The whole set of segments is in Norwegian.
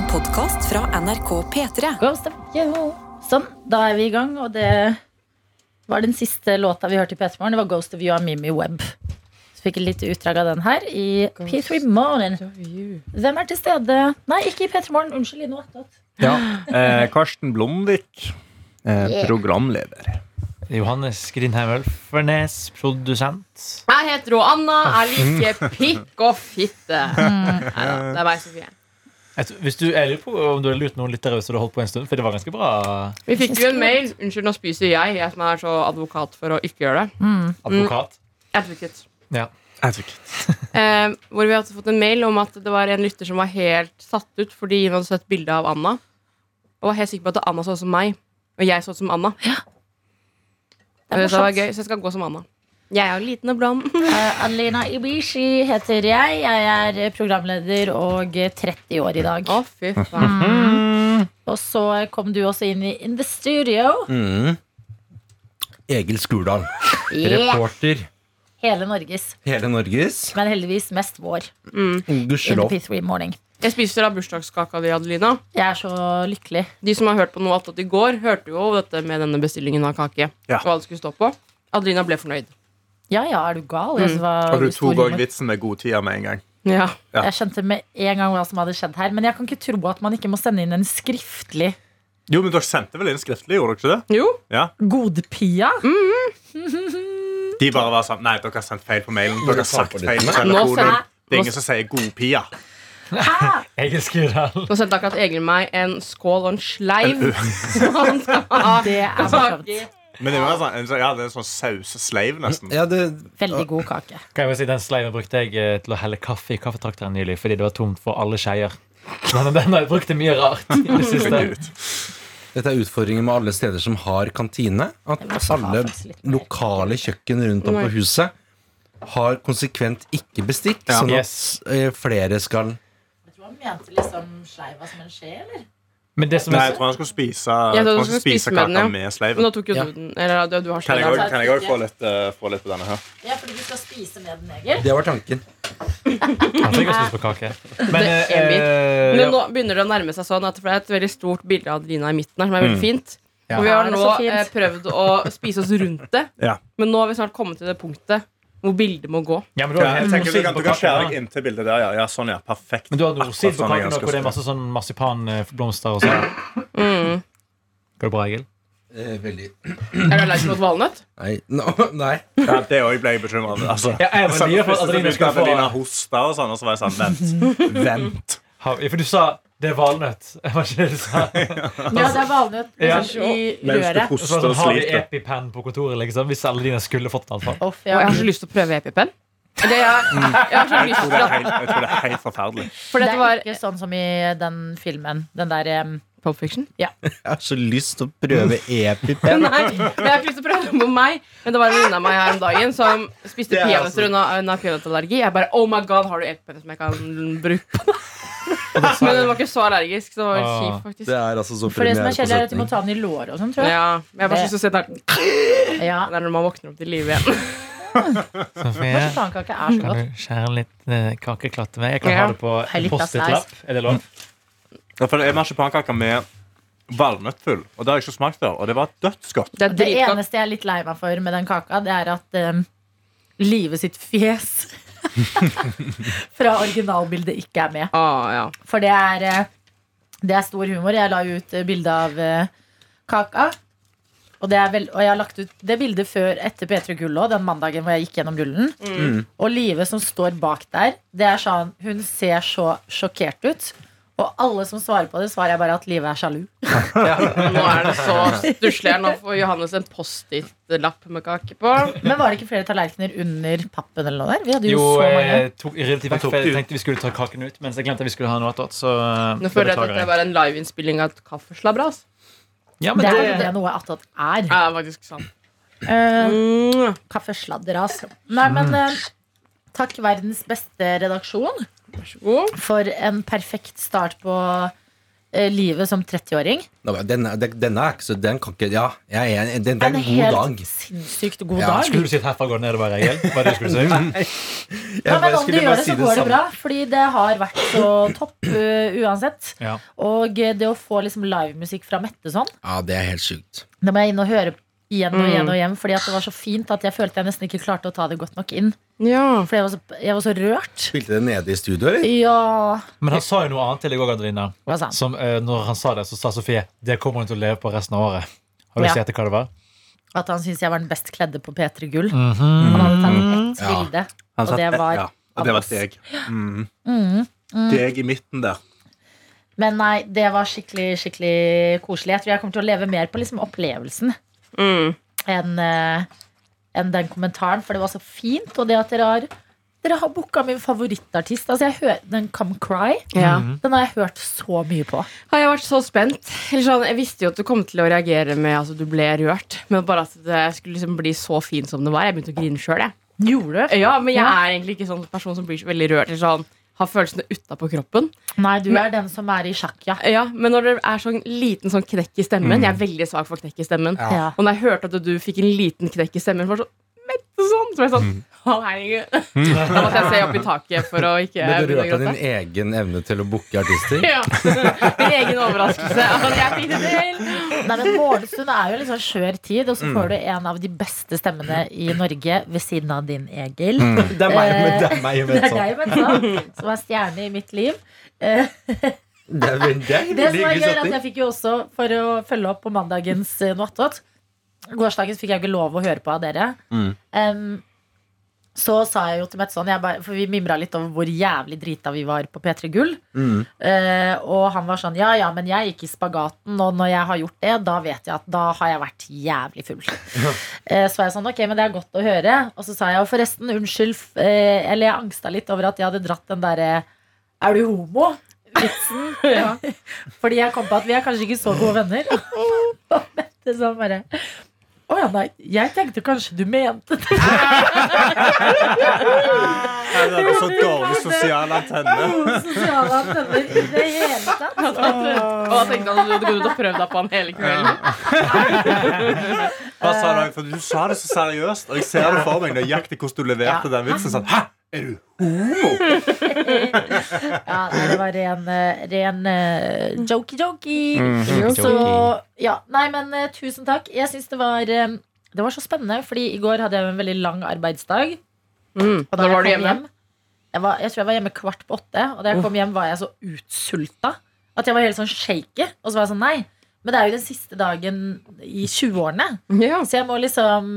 En podkast fra NRK P3. Ghost of you. Sånn, da er vi i gang, og det var den siste låta vi hørte i P3 Morgen. Det var Ghost of You av Mimi Webb. Så fikk et lite utdrag av den her i P3 Morgen. Hvem er til stede? Nei, ikke i P3 Morgen. Unnskyld, i noe. Ja. Eh, Karsten Blomvik, eh, programleder. Johannes Grindheim Ølfernes, produsent. Jeg heter Anna. Jeg liker pikk og fitte. Neida, det er meg, Sofie. Hvis du, er på om du har lurt noen lyttere hvis du har holdt på en stund, for det var ganske bra Vi fikk jo en mail. Unnskyld, nå spiser jeg. Jeg som er så advokat for å ikke gjøre det. advokat. Advocate. Ja. Eh, hvor vi hadde fått en mail om at det var en lytter som var helt satt ut fordi hun hadde sett bilde av Anna. Og var helt sikker på at Anna så ut som meg, og jeg så ut som Anna. Det er det var gøy, så jeg skal gå som Anna. Jeg er jo liten og blond. uh, Adelina Ibishi heter jeg. Jeg er programleder og 30 år i dag. Å, fy faen. Og så kom du også inn i In the Studio. Mm. Egil Skurdal. Yeah. Reporter. Hele Norges, Hele Norges. men heldigvis mest vår. In the Gudskjelov. P3 Morning. Jeg spiser av bursdagskaka di, Adelina. Jeg er så lykkelig. De som har hørt på noe attåt i går, hørte jo dette med denne bestillingen av kake. Ja. Og hva det skulle stå på. Adelina ble fornøyd. Ja, ja, er du gal? Mm. Altså, var Og du tok òg vitsen med god tid med en gang. Ja. Ja. Jeg skjønte med en gang hva som hadde skjedd her. Men jeg kan ikke tro at man ikke må sende inn en skriftlig Jo, men dere sendte vel inn skriftlig, gjorde dere ikke det? Jo. Ja. godpia. De bare var sånn Nei, dere har sendt feil på mailen. Dere har sagt feil på telefonen. sender- Det er ingen som sier godpia. Hæ? Egil Skurdal. Nå sendte akkurat Egil meg en skål og en sleiv. Så han skal ha Det er morsomt. Men det var sånn, en sånn- ja, det er en sånn sausesleiv, nesten. Ja, det, Veldig god kake. Kan jeg bare si, Den sleiven brukte jeg eh, til å helle kaffe i kaffetrakteren nylig fordi det var tomt for alle skeier. Men den har jeg brukt til mye rart i det siste. Dette er utfordringen med alle steder som har kantine. At alle lokale kjøkken rundt om på huset har konsekvent ikke bestikk, Ja. sånn at Yes. eh, flere skal Jeg tror han mente liksom sleiva som en skje, eller? Men det som Nei, jeg tror han skulle spise, Jeg tror han skulle spise kaka med ja. med sleiven. nå tok jo Ja. du den. Eller du, du har Kan jeg òg- få, eh, få litt på denne her? Ja, fordi du skal spise med den, Egil. Det var tanken. Han fikk også spise på kake. Men, eh, Men nå begynner det å nærme seg sånn at det er et veldig stort bilde av Adelina i midten her, som er veldig fint. Ja. Og vi har nå eh, prøvd å spise oss rundt det, Ja. men nå har vi snart kommet til det punktet hvor bildet må gå. ja, men du har Ja, jeg helt tenker vi kan, Du kan skjære deg inn inntil bildet der, ja. ja sånn, ja. Perfekt. Men du har nordsid på sånn kaken, hvor det er masse sånn marsipanblomster og sånn. Mm. Går det bra, Egil? Eh, veldig Er du allergisk mot valnøtt? Nei. No, nei. Ja, det òg ble jeg bekymra over. Altså, Ja, jeg var Så for at Adeline Adelina skulle få- Adelina hosta og sånn, og så var jeg sånn Vent. Vent. For du sa det er valnøtt. Var ikke det du sa? Ja, det er valnøtt Ja. liksom, i du røret. Så sånn, har vi. EpiPen på kontoret, liksom? Hvis dine skulle fått den. Uff, Og jeg har så lyst til å prøve EpiPen. Det jeg, jeg har så Jeg tror det er helt, jeg tror det er helt forferdelig. For Det dette er var ikke sånn som i den filmen. Den der um, Pulp Fiction. Jeg har så lyst til å prøve EpiPen. Nei, men jeg har ikke lyst til å prøve det på meg. Men det var en venninne av meg her om dagen som spiste Det er peanøtter unna unna peanøttallergi. Jeg bare oh my god, har du EpiPen som jeg kan bruke? Men den var ikke så allergisk, så det var Ah. kjipt, faktisk. Det er altså så For det som er kjedelig, er at de må ta den i låret og sånn, tror jeg. Ja, men jeg bare synes å se den der. Ja. Det er når man våkner opp til live igjen. Sofie, kan du skjære litt eh, kakeklatt til meg? Jeg kan Ja. ha det på Post-It-lapp. Er det lov? Ja, for det er marsipankaker med valnøttfull, og det har jeg ikke smakt før. Og det var dødsgodt. Det Det eneste jeg er litt lei meg for med den kaka, det er at um, Live sitt fjes fra originalbildet ikke er med. Ah, ja. For det er, eh, det er stor humor. Jeg la ut eh, bilde av eh, kaka. Og, det vel, og jeg har lagt ut det bildet før etter P3 Gull òg, den mandagen hvor jeg gikk gjennom rullen. Mm. Og Live som står bak der, det er sånn Hun ser så sjokkert ut. Og alle som svarer på det, svarer jeg bare at livet er sjalu. Nå er det så stusslig her. Nå får Johannes en Post-It-lapp med kake på. Men var det ikke flere tallerkener under pappen eller noe der? Vi hadde jo, Jo, så mange. jeg tok ryddet vekk, tok jeg tenkte vi skulle ta kaken ut. Mens jeg glemte vi skulle ha noe attåt. Eh, Nå føler jeg at det dette var en liveinnspilling av et kaffeslabberas. Ja, men Det det, er noe attåt er. Ja, faktisk sant. Uh, Mm. Kaffesladder, altså. Nei, men uh, takk, verdens beste redaksjon. For en perfekt start på eh, livet som 30-åring. Nå, Den, er- den, er ikke så Den kan ikke Ja, jeg er enig. Den, det er En en god helt dag. sinnssykt god Ja, dag. Skulle du si at herfra går det nedover, Egil? Hva er det du skulle si? Jeg Ja, men om du skulle gjør bare det, si så går det samme. bra. Fordi det har vært så topp uh, uansett. Ja. Og eh, det å få liksom livemusikk fra Mette sånn, Ja, det er helt sjukt. da må jeg inn og høre igjen og Mm. igjen og igjen. Fordi at det var så fint at jeg følte jeg nesten ikke klarte å ta det godt nok inn. Ja. For jeg var så, jeg var så rørt. Spilte det nede i studio, eller? Ja Men han sa jo noe annet til deg òg, Adelina. Hva sa han? Som, uh, når han sa det, så sa Sofie det kommer hun til å leve på resten av året. Har du Ja. sett hva det var? At han syntes jeg var den best kledde på P3 Gull. Mhm. Han hadde tatt ett Ja. bilde. Han Og det var ja, og det var deg. deg. Mm. Mm. Deg i midten der. Men nei, det var skikkelig skikkelig koselig. Jeg tror jeg kommer til å leve mer på liksom opplevelsen Mm. enn eh, enn den kommentaren. For det var så fint. Og det at dere har Dere har booka min favorittartist. Altså hører, Den Come Cry Ja. Den har jeg hørt så mye på. jeg Har vært så spent. Sånn, jeg visste jo at du kom til å reagere med altså, du ble rørt. Men bare at det skulle liksom bli så fint som det var. Jeg begynte å grine sjøl. Gjorde du? Ja, men jeg er egentlig ikke sånn person som blir så veldig rørt. Eller sånn, har følelsene utapå kroppen. Nei, du er den som er i sjakk, ja. Ja, Men når det er sånn liten sånn knekk i stemmen Jeg er veldig svak for knekk i stemmen. ja. Og når jeg hørte at du fikk en liten knekk i stemmen, så var det sånn og sånn! Så jeg sånn Å, herregud. Da måtte jeg se opp i taket for å ikke Ble du rørt av din egen evne til å booke artister? Ja. Min egen overraskelse. At jeg fikk det til. Nei, men Morgenstund er jo liksom sånn skjør tid, og så får du en av de beste stemmene i Norge ved siden av din Egil. Det er meg, men det er meg, Det vet er deg, men, du, som er stjerne i mitt liv. Eh, Det er det er Det som er gøy, er at jeg fikk jo også, for å følge opp på mandagens eh, Gårsdagens fikk jeg ikke lov å høre på av dere. Mm. Um, så sa jeg jo til Mette sånn jeg bare, For vi mimra litt over hvor jævlig drita vi var på P3 Gull. Mm. Uh, og han var sånn Ja, ja, men jeg gikk i spagaten, og når jeg har gjort det, da vet jeg at da har jeg vært jævlig full. uh, så var jeg sånn Ok, men det er godt å høre. Og så sa jeg jo forresten, unnskyld, eh, eller jeg angsta litt over at jeg hadde dratt den derre Er du homo? Vitsen. Fordi jeg kom på at vi er kanskje ikke så gode venner. Og Mette sånn bare å ja, nei. Jeg tenkte kanskje du mente det. Det er så dårlig sosial antenne. Sosiale antenner i det hele tatt. Og da tenkte han at du kunne prøvd deg på han hele kvelden. Hva sa du? For du sa det så seriøst, og jeg ser det for meg nøyaktig hvordan du leverte den vitsen. Sånn, Hæ? Er du Ja, nei, det var ren, eh, ren uh, jokey-jokey. Mm, Så ja, nei, men uh, tusen takk. Jeg syns det var eh, Det var så spennende, Fordi i går hadde jeg en veldig lang arbeidsdag. Mm. Og da Når var du hjemme? hjem jeg, var, jeg tror jeg var hjemme kvart på åtte. Og da jeg kom hjem, var jeg så utsulta at jeg var helt sånn shaky. Og så var jeg sånn, nei. Men det er jo den siste dagen i 20-årene. Ja. Så jeg må liksom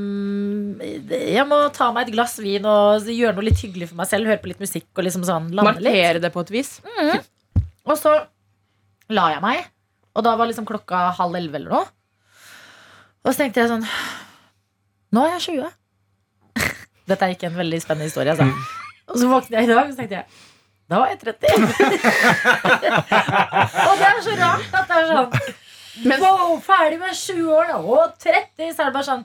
Jeg må ta meg et glass vin og gjøre noe litt hyggelig for meg selv. Høre på litt musikk og liksom sånn lande litt. Markere det på et vis. Og så la jeg meg, og da var liksom klokka halv elleve eller noe. Og så tenkte jeg sånn Nå er jeg 20. Dette er ikke en veldig spennende historie. Altså. Og så våknet jeg i dag og så tenkte jeg da var jeg 30. og det er så rart at det er sånn Wow, ferdig med sju år, da. Og 30. Så er det bare sånn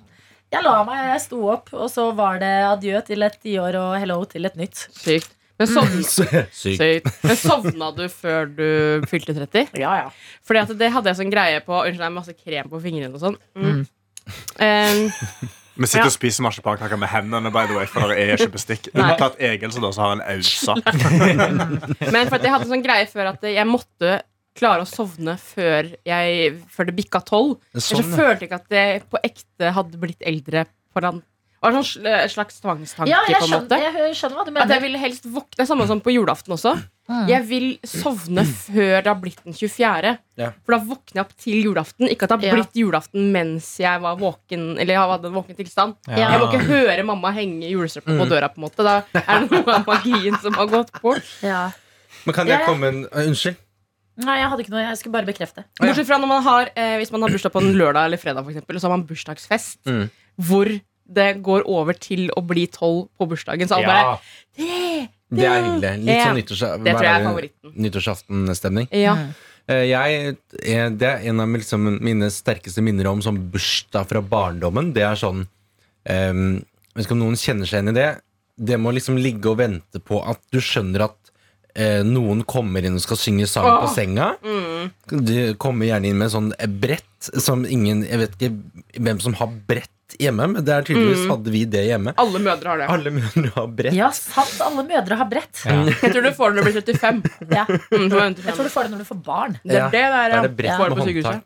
Jeg la meg, jeg sto opp, og så var det adjø til et tiår og hello til et nytt. Sykt. Men, sovn... Sykt. Sykt. Men sovna du før du fylte 30? Ja, ja. Fordi at det hadde jeg sånn greie på. Unnskyld, det er masse krem på fingrene og sånn. Mm. Um, Vi sitter Ja. og spiser marsipankaker med hendene, by the way, for det er ikke bestikk. Unntatt Egil, som også har en ausa. men for at jeg hadde sånn greie før at jeg måtte klare å sovne før, jeg, før det bikka tolv. Ellers så Sånn, følte jeg ikke at jeg på ekte hadde blitt eldre. På den. Det var en slags tvangstanke, ja jeg, på en måte. skjønner, jeg skjønner hva du At jeg mener. vil helst våkne. Det er samme som på julaften også. Mm. Jeg vil sovne før det har blitt den 24. Ja. For da våkner jeg opp til julaften. Ikke at det har Ja. blitt julaften mens jeg var våken Eller jeg hadde en våken tilstand. Ja. Jeg må ikke høre mamma henge julestrømpe på døra. på en måte Da er det noe av magien som har gått bort. Ja. Men kan jeg komme en Unnskyld. Nei, jeg hadde ikke noe. Jeg skulle bare bekrefte. Bortsett fra når man har eh, Hvis man har bursdag på en lørdag eller fredag, for eksempel, og så har man bursdagsfest Mm. hvor det går over til å bli tolv på bursdagen. Så alle bare Ja. det, Det er hyggelig. Litt sånn nyttårs det tror jeg er favoritten. nyttårsaften-stemning. Ja. Eh, Jeg, er- det er en av liksom, mine sterkeste minner om sånn bursdag fra barndommen. Det er sånn um, Jeg vet ikke om noen kjenner seg igjen i det. Det må liksom ligge og vente på at du skjønner at eh, noen kommer inn og skal synge sang på senga. De kommer gjerne inn med sånn brett som ingen Jeg vet ikke hvem som har brett hjemme, men det er tydeligvis hadde vi det hjemme. Alle mødre har det. Alle mødre har brett. Ja, sant. Alle mødre har brett. Ja. Jeg tror du får det når du blir 35. Ja. Mm, Jeg tror du får det når du får barn. Det er det der, ja. Det er det brett.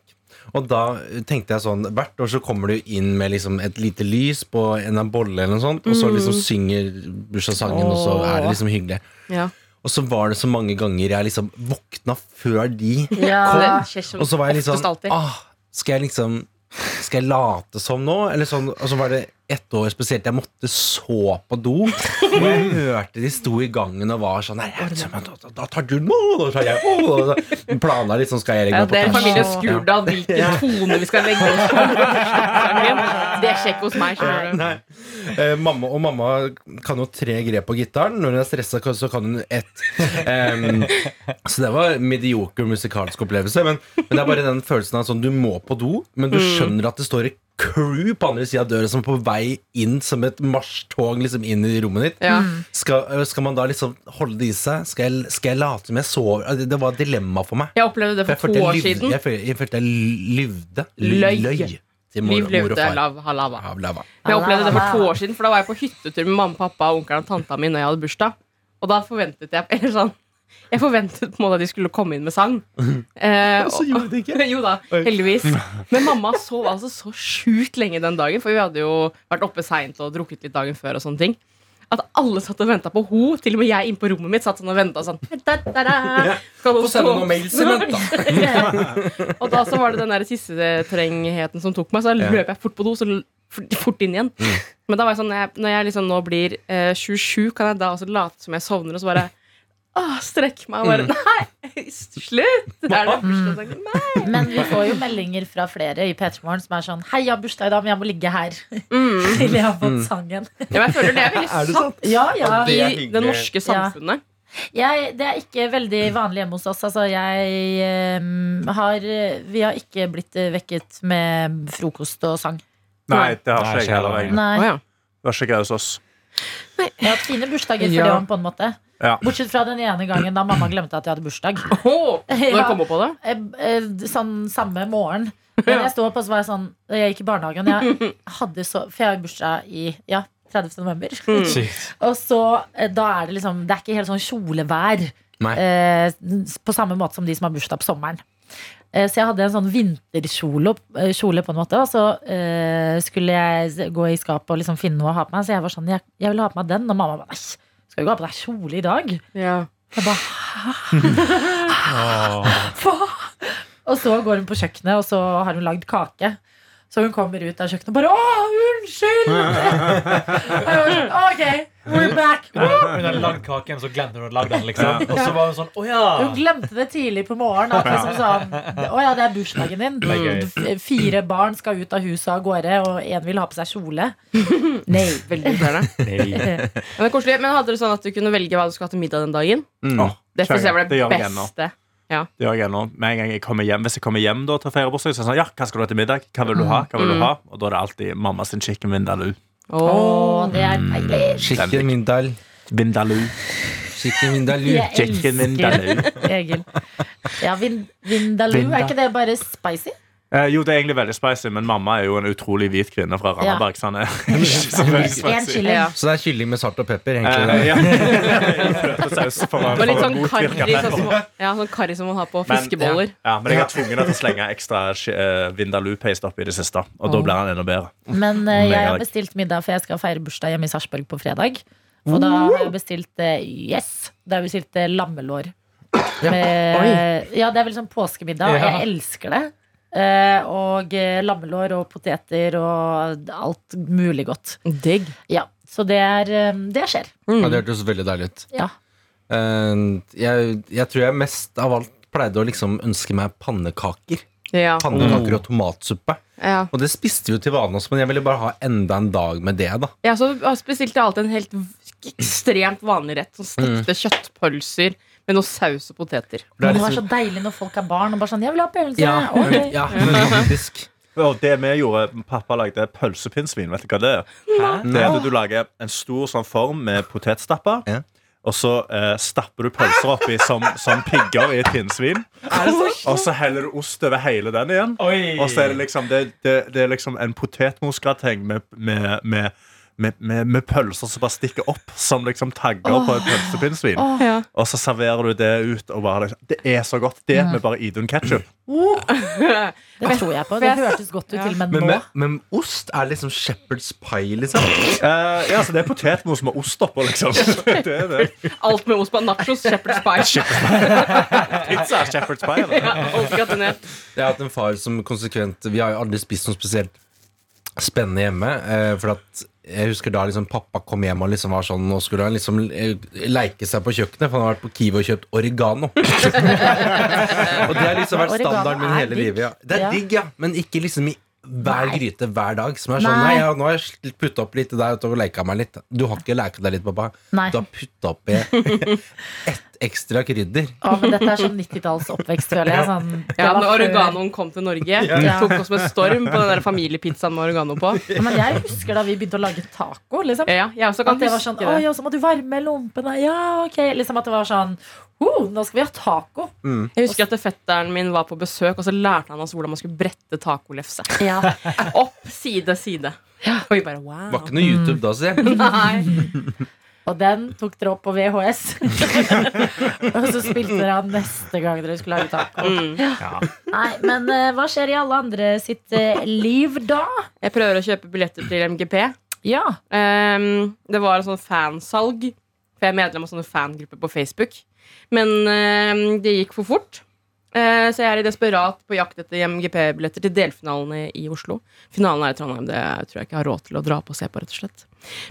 Og da tenkte jeg sånn Hvert år så kommer du inn med liksom et lite lys på en bolle eller noe sånt, og så liksom synger bursdagssangen, og så er det liksom hyggelig. Ja. Og så var det så mange ganger jeg liksom våkna før de Ja. Skjer Og så var jeg litt sånn oftest alltid. ah, Skal jeg liksom Skal jeg late som nå? Eller sånn, og så var det ett år spesielt jeg måtte så på do. Og jeg hørte de sto i gangen og var sånn Nei, da, da, da tar du nå, da tar jeg Planla litt sånn Skal jeg legge Ja, meg på det er familie Ja. Skurdal, hvilken tone vi skal legge oss på. Det er sjekk hos meg. skjønner Eh, mamma, og mamma kan jo tre grep på gitaren. Når hun er stressa, så kan hun ett. Um, så det var en medioker musikalsk opplevelse. Men, men det er bare den følelsen av sånn du må på do, men du skjønner at det står et crew på andre sida av døra som er på vei inn som et marsjtog liksom inn i rommet ditt. Ja. Skal, øh, skal man da liksom holde det i seg? Skal jeg, skal jeg late som jeg sover? Det- Det var et dilemma for meg. Jeg opplevde det For for to år livde, siden. Jeg følte jeg, følte jeg lyvde. Løy. Løy. Liv levde lav halava. Av lava. Jeg opplevde det for to år siden, for da var jeg på hyttetur med mamma, pappa, onkelen og tanta mi når jeg hadde bursdag. Og da forventet jeg Eller sånn Jeg forventet på en måte at de skulle komme inn med sang. Eh, så gjorde de ikke. jo da, heldigvis. Men mamma sov altså så sjukt lenge den dagen, for vi hadde jo vært oppe seint og drukket litt dagen før og sånne ting. At alle satt og venta på ho Til og med jeg inne på rommet mitt satt sånn og venta sånn. Da, da, da. Skal Få du sende noen mails i da. og da så var det den der siste trengheten som tok meg, så da løp jeg fort på do, så fort inn igjen. Men da var jeg sånn, når jeg liksom nå blir eh, 27, kan jeg da også late som jeg sovner, og så bare Åh, strekk meg og bare Nei, slutt! Er det bursdagssangen? Nei. Men vi får jo meldinger fra flere i P3 Morgen som er sånn Hei, jeg har bursdag i dag, men jeg må ligge her. Mm. Til jeg har fått sangen. Ja, men jeg føler det er veldig Er det satt Ja, ja. Ja, det i det norske samfunnet. Jeg, det er ikke veldig vanlig hjemme hos oss. Altså, jeg um, har Vi har ikke blitt vekket med frokost og sang. Nei, det har ikke jeg heller. Det har ikke jeg hos oss. Vi har hatt fine bursdager for Ja. det òg, på en måte. Ja. Bortsett fra den ene gangen da mamma glemte at jeg hadde bursdag. Åh, Når Ja. kom hun på det? Eh, eh, Sånn samme morgen. Men jeg sto opp, og så var jeg sånn Jeg gikk i barnehagen. Jeg hadde så For jeg har bursdag i ja, 30. november. Mm. Og så eh, da er det liksom Det er ikke helt sånn kjolevær. Eh, på samme måte som de som har bursdag på sommeren. Eh, så jeg hadde en sånn vinterkjole kjole på en måte. Og så eh, skulle jeg gå i skapet og liksom finne noe å ha på meg. Så jeg var sånn, jeg, jeg vil ha på meg den. Og mamma bare nei, skal ikke ha på deg kjole i dag? Ja. Jeg bare hva? Og så går hun på kjøkkenet, og så har hun lagd kake. Så hun kommer ut av kjøkkenet og bare Å, unnskyld! Jeg var sånn, ok, we're back. Hun hadde lagd kaken, så glemte hun å lage den. liksom Og så var hun sånn Å ja! Hun glemte det tidlig på morgenen. At liksom sånn, Å ja, det er bursdagen din. F- Fire barn skal ut av huset av gårde, og én vil ha på seg kjole. Nei. Veldig irriterende. Nei. Men, det er koselig. Men hadde du sånn at du kunne velge hva du skulle ha til middag den dagen? Mm. Åh, Det synes jeg var det det beste. Det gjør jeg ennå. Med en gang jeg kommer hjem, Hvis jeg kommer hjem da til å feire bursdag, så er det sånn, ja, hva skal du ha til middag? Hva vil du ha? Hva vil du ha? Og da er det alltid mamma sin chicken vindaloo. Å, det er deilig. Chicken Mindal. Vindaloo. Chicken Vindaloo. Jeg Chicken elsker vindaloo. Egil. Ja, vin, Vindaloo, er ikke det bare spicy? Eh, jo, det er egentlig veldig spicy, men mamma er jo en utrolig hvit kvinne fra Randaberg. Så. Ja. Så det er kylling med salt og pepper, Eh, ja. Og litt sånn karri, sånn som, ja, sånn karri som man har på Men- fiskeboller. Ja, men jeg har tvunget henne til å slenge ekstra uh, Vindaloo-paste oppi det siste. Og da blir han enda bedre. Men uh, jeg har bestilt middag, for jeg skal feire bursdag hjemme i Sarpsborg på fredag. Og da har jeg bestilt uh, Yes! Da har jeg bestilt lammelår. Med, ja, det er vel sånn påskemiddag. Ja. Jeg elsker det. Eh, og eh, lammelår og poteter og alt mulig godt. Digg. Ja, Så det, er, eh, det skjer. Ja, det hørtes veldig deilig ut. Ja. Eh, jeg, jeg tror jeg mest av alt pleide å liksom ønske meg pannekaker. Ja. Pannekaker og tomatsuppe. Ja. Og det spiste vi jo til vane også, men jeg ville bare ha enda en dag med det. da Ja, så bestilte jeg alltid en helt ekstremt vanlig rett. Sånn stekte kjøttpølser med noe saus og poteter. Det er det var så liksom- deilig når folk er barn og bare sånn 'Jeg vil ha pølse'. ja, okay. ja, faktisk. Og det vi gjorde, Pappa lagde pølsepinnsvin. Vet du hva det er? Det er at Du lager en stor sånn form med potetstapper. Ja. og så eh, stapper du pølser oppi som, som pigger i et pinnsvin. Og så heller du ost over hele den igjen. Oi. Og så er det liksom, det, det, det er liksom en potetmosgrateng med, med, med, med, med, med pølser som bare stikker opp som liksom tagger på et pølsepinnsvin. Ja. Og så serverer du det ut. Og bare liksom, det er så godt. Det med bare Idun ketchup. Det tror jeg på. Det hørtes godt ut til, men Men, nå med, men ost er liksom shepherd's pie, liksom. uh, ja, så Det er potetmos med ost oppå, liksom. Det det. Alt med ost på nachos, shepherd's pie. Pizza er shepherd's pie. Eller? Ja. Jeg har hatt en far som konsekvent Vi har jo aldri spist noe spesielt spennende hjemme. Uh, for at jeg husker da liksom pappa kom hjem og liksom var sånn Nå skulle han liksom eh, leike seg på kjøkkenet, for han har vært på Kiwi og kjøpt oregano. og det har liksom vært standarden min hele livet. Ja. Det er Ja. digg, ja, men ikke liksom i hver Nei. gryte hver dag. Som er sånn, Nei. nei, ja, Nå har jeg putta opp litt der og leika meg litt. Du har ikke leika deg litt, pappa. Nei. Du har putta oppi ett ekstra krydder. Ja, men dette er sånn 90-talls oppvekst, føler jeg. Sånn, Ja, når oreganoen kom til Norge, Ja. tok oss med storm på den der familiepizzaen med oregano på. Ja, Men jeg husker da vi begynte å lage taco. Liksom. Ja, jeg også kan At det var sånn Å ja, så må du varme lompene. Ja, ok. Liksom at det var sånn oh, Nå skal vi ha taco. Jeg husker at fetteren min var på besøk, og så lærte han oss hvordan man skulle brette tacolefse. Ja. Opp, side, side. Og vi bare wow. Var ikke noe YouTube da, si. Nei. Og den tok dere opp på VHS. og så spilte dere han neste gang dere skulle lage taco. Mm. Ja. Nei, men uh, hva skjer i alle andre sitt uh, liv da? Jeg prøver å kjøpe billetter til MGP. Ja. Um, det var en sånn fansalg, for jeg er medlem av sånne fangrupper på Facebook. Men ehm, det gikk for fort. Eh, så jeg er i desperat på jakt etter MGP-billetter til delfinalene i Oslo. Finalen er i Trondheim. Det tror jeg ikke jeg har råd til å dra på og se på. rett og slett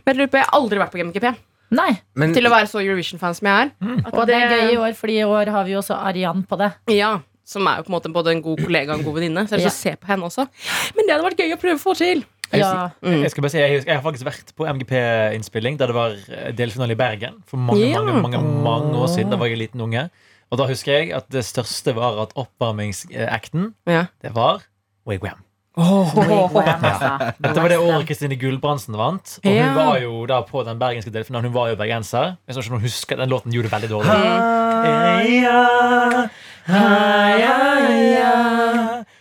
Men jeg lurer på, jeg har aldri vært på MGP. Nei. Men Til å være så Eurovision-fan som jeg er. Mm. Og det er gøy i år, Fordi i år har vi jo også Arian på det. Ja, Som er jo på en måte både en god kollega og en god venninne. Så jeg har lyst til å se på henne også. Men det hadde vært gøy å prøve å få til. Ja. Mm. Jeg, skal bare si, jeg, husker- jeg har faktisk vært på MGP-innspilling da det var eh, delfinale i Bergen. For mange Ja. mange, mange, mange år siden. Da var jeg en liten unge. Og da husker jeg at det største var at oppvarmingsacten, Ja. det var Wigwam. Wigwam, altså. Dette var det året Kristine Gulbrandsen vant. Og hun Ja. var jo da på den bergenske delfinalen. Hun var jo bergenser. Jeg tror ikke hun husker Den låten gjorde det veldig dårlig.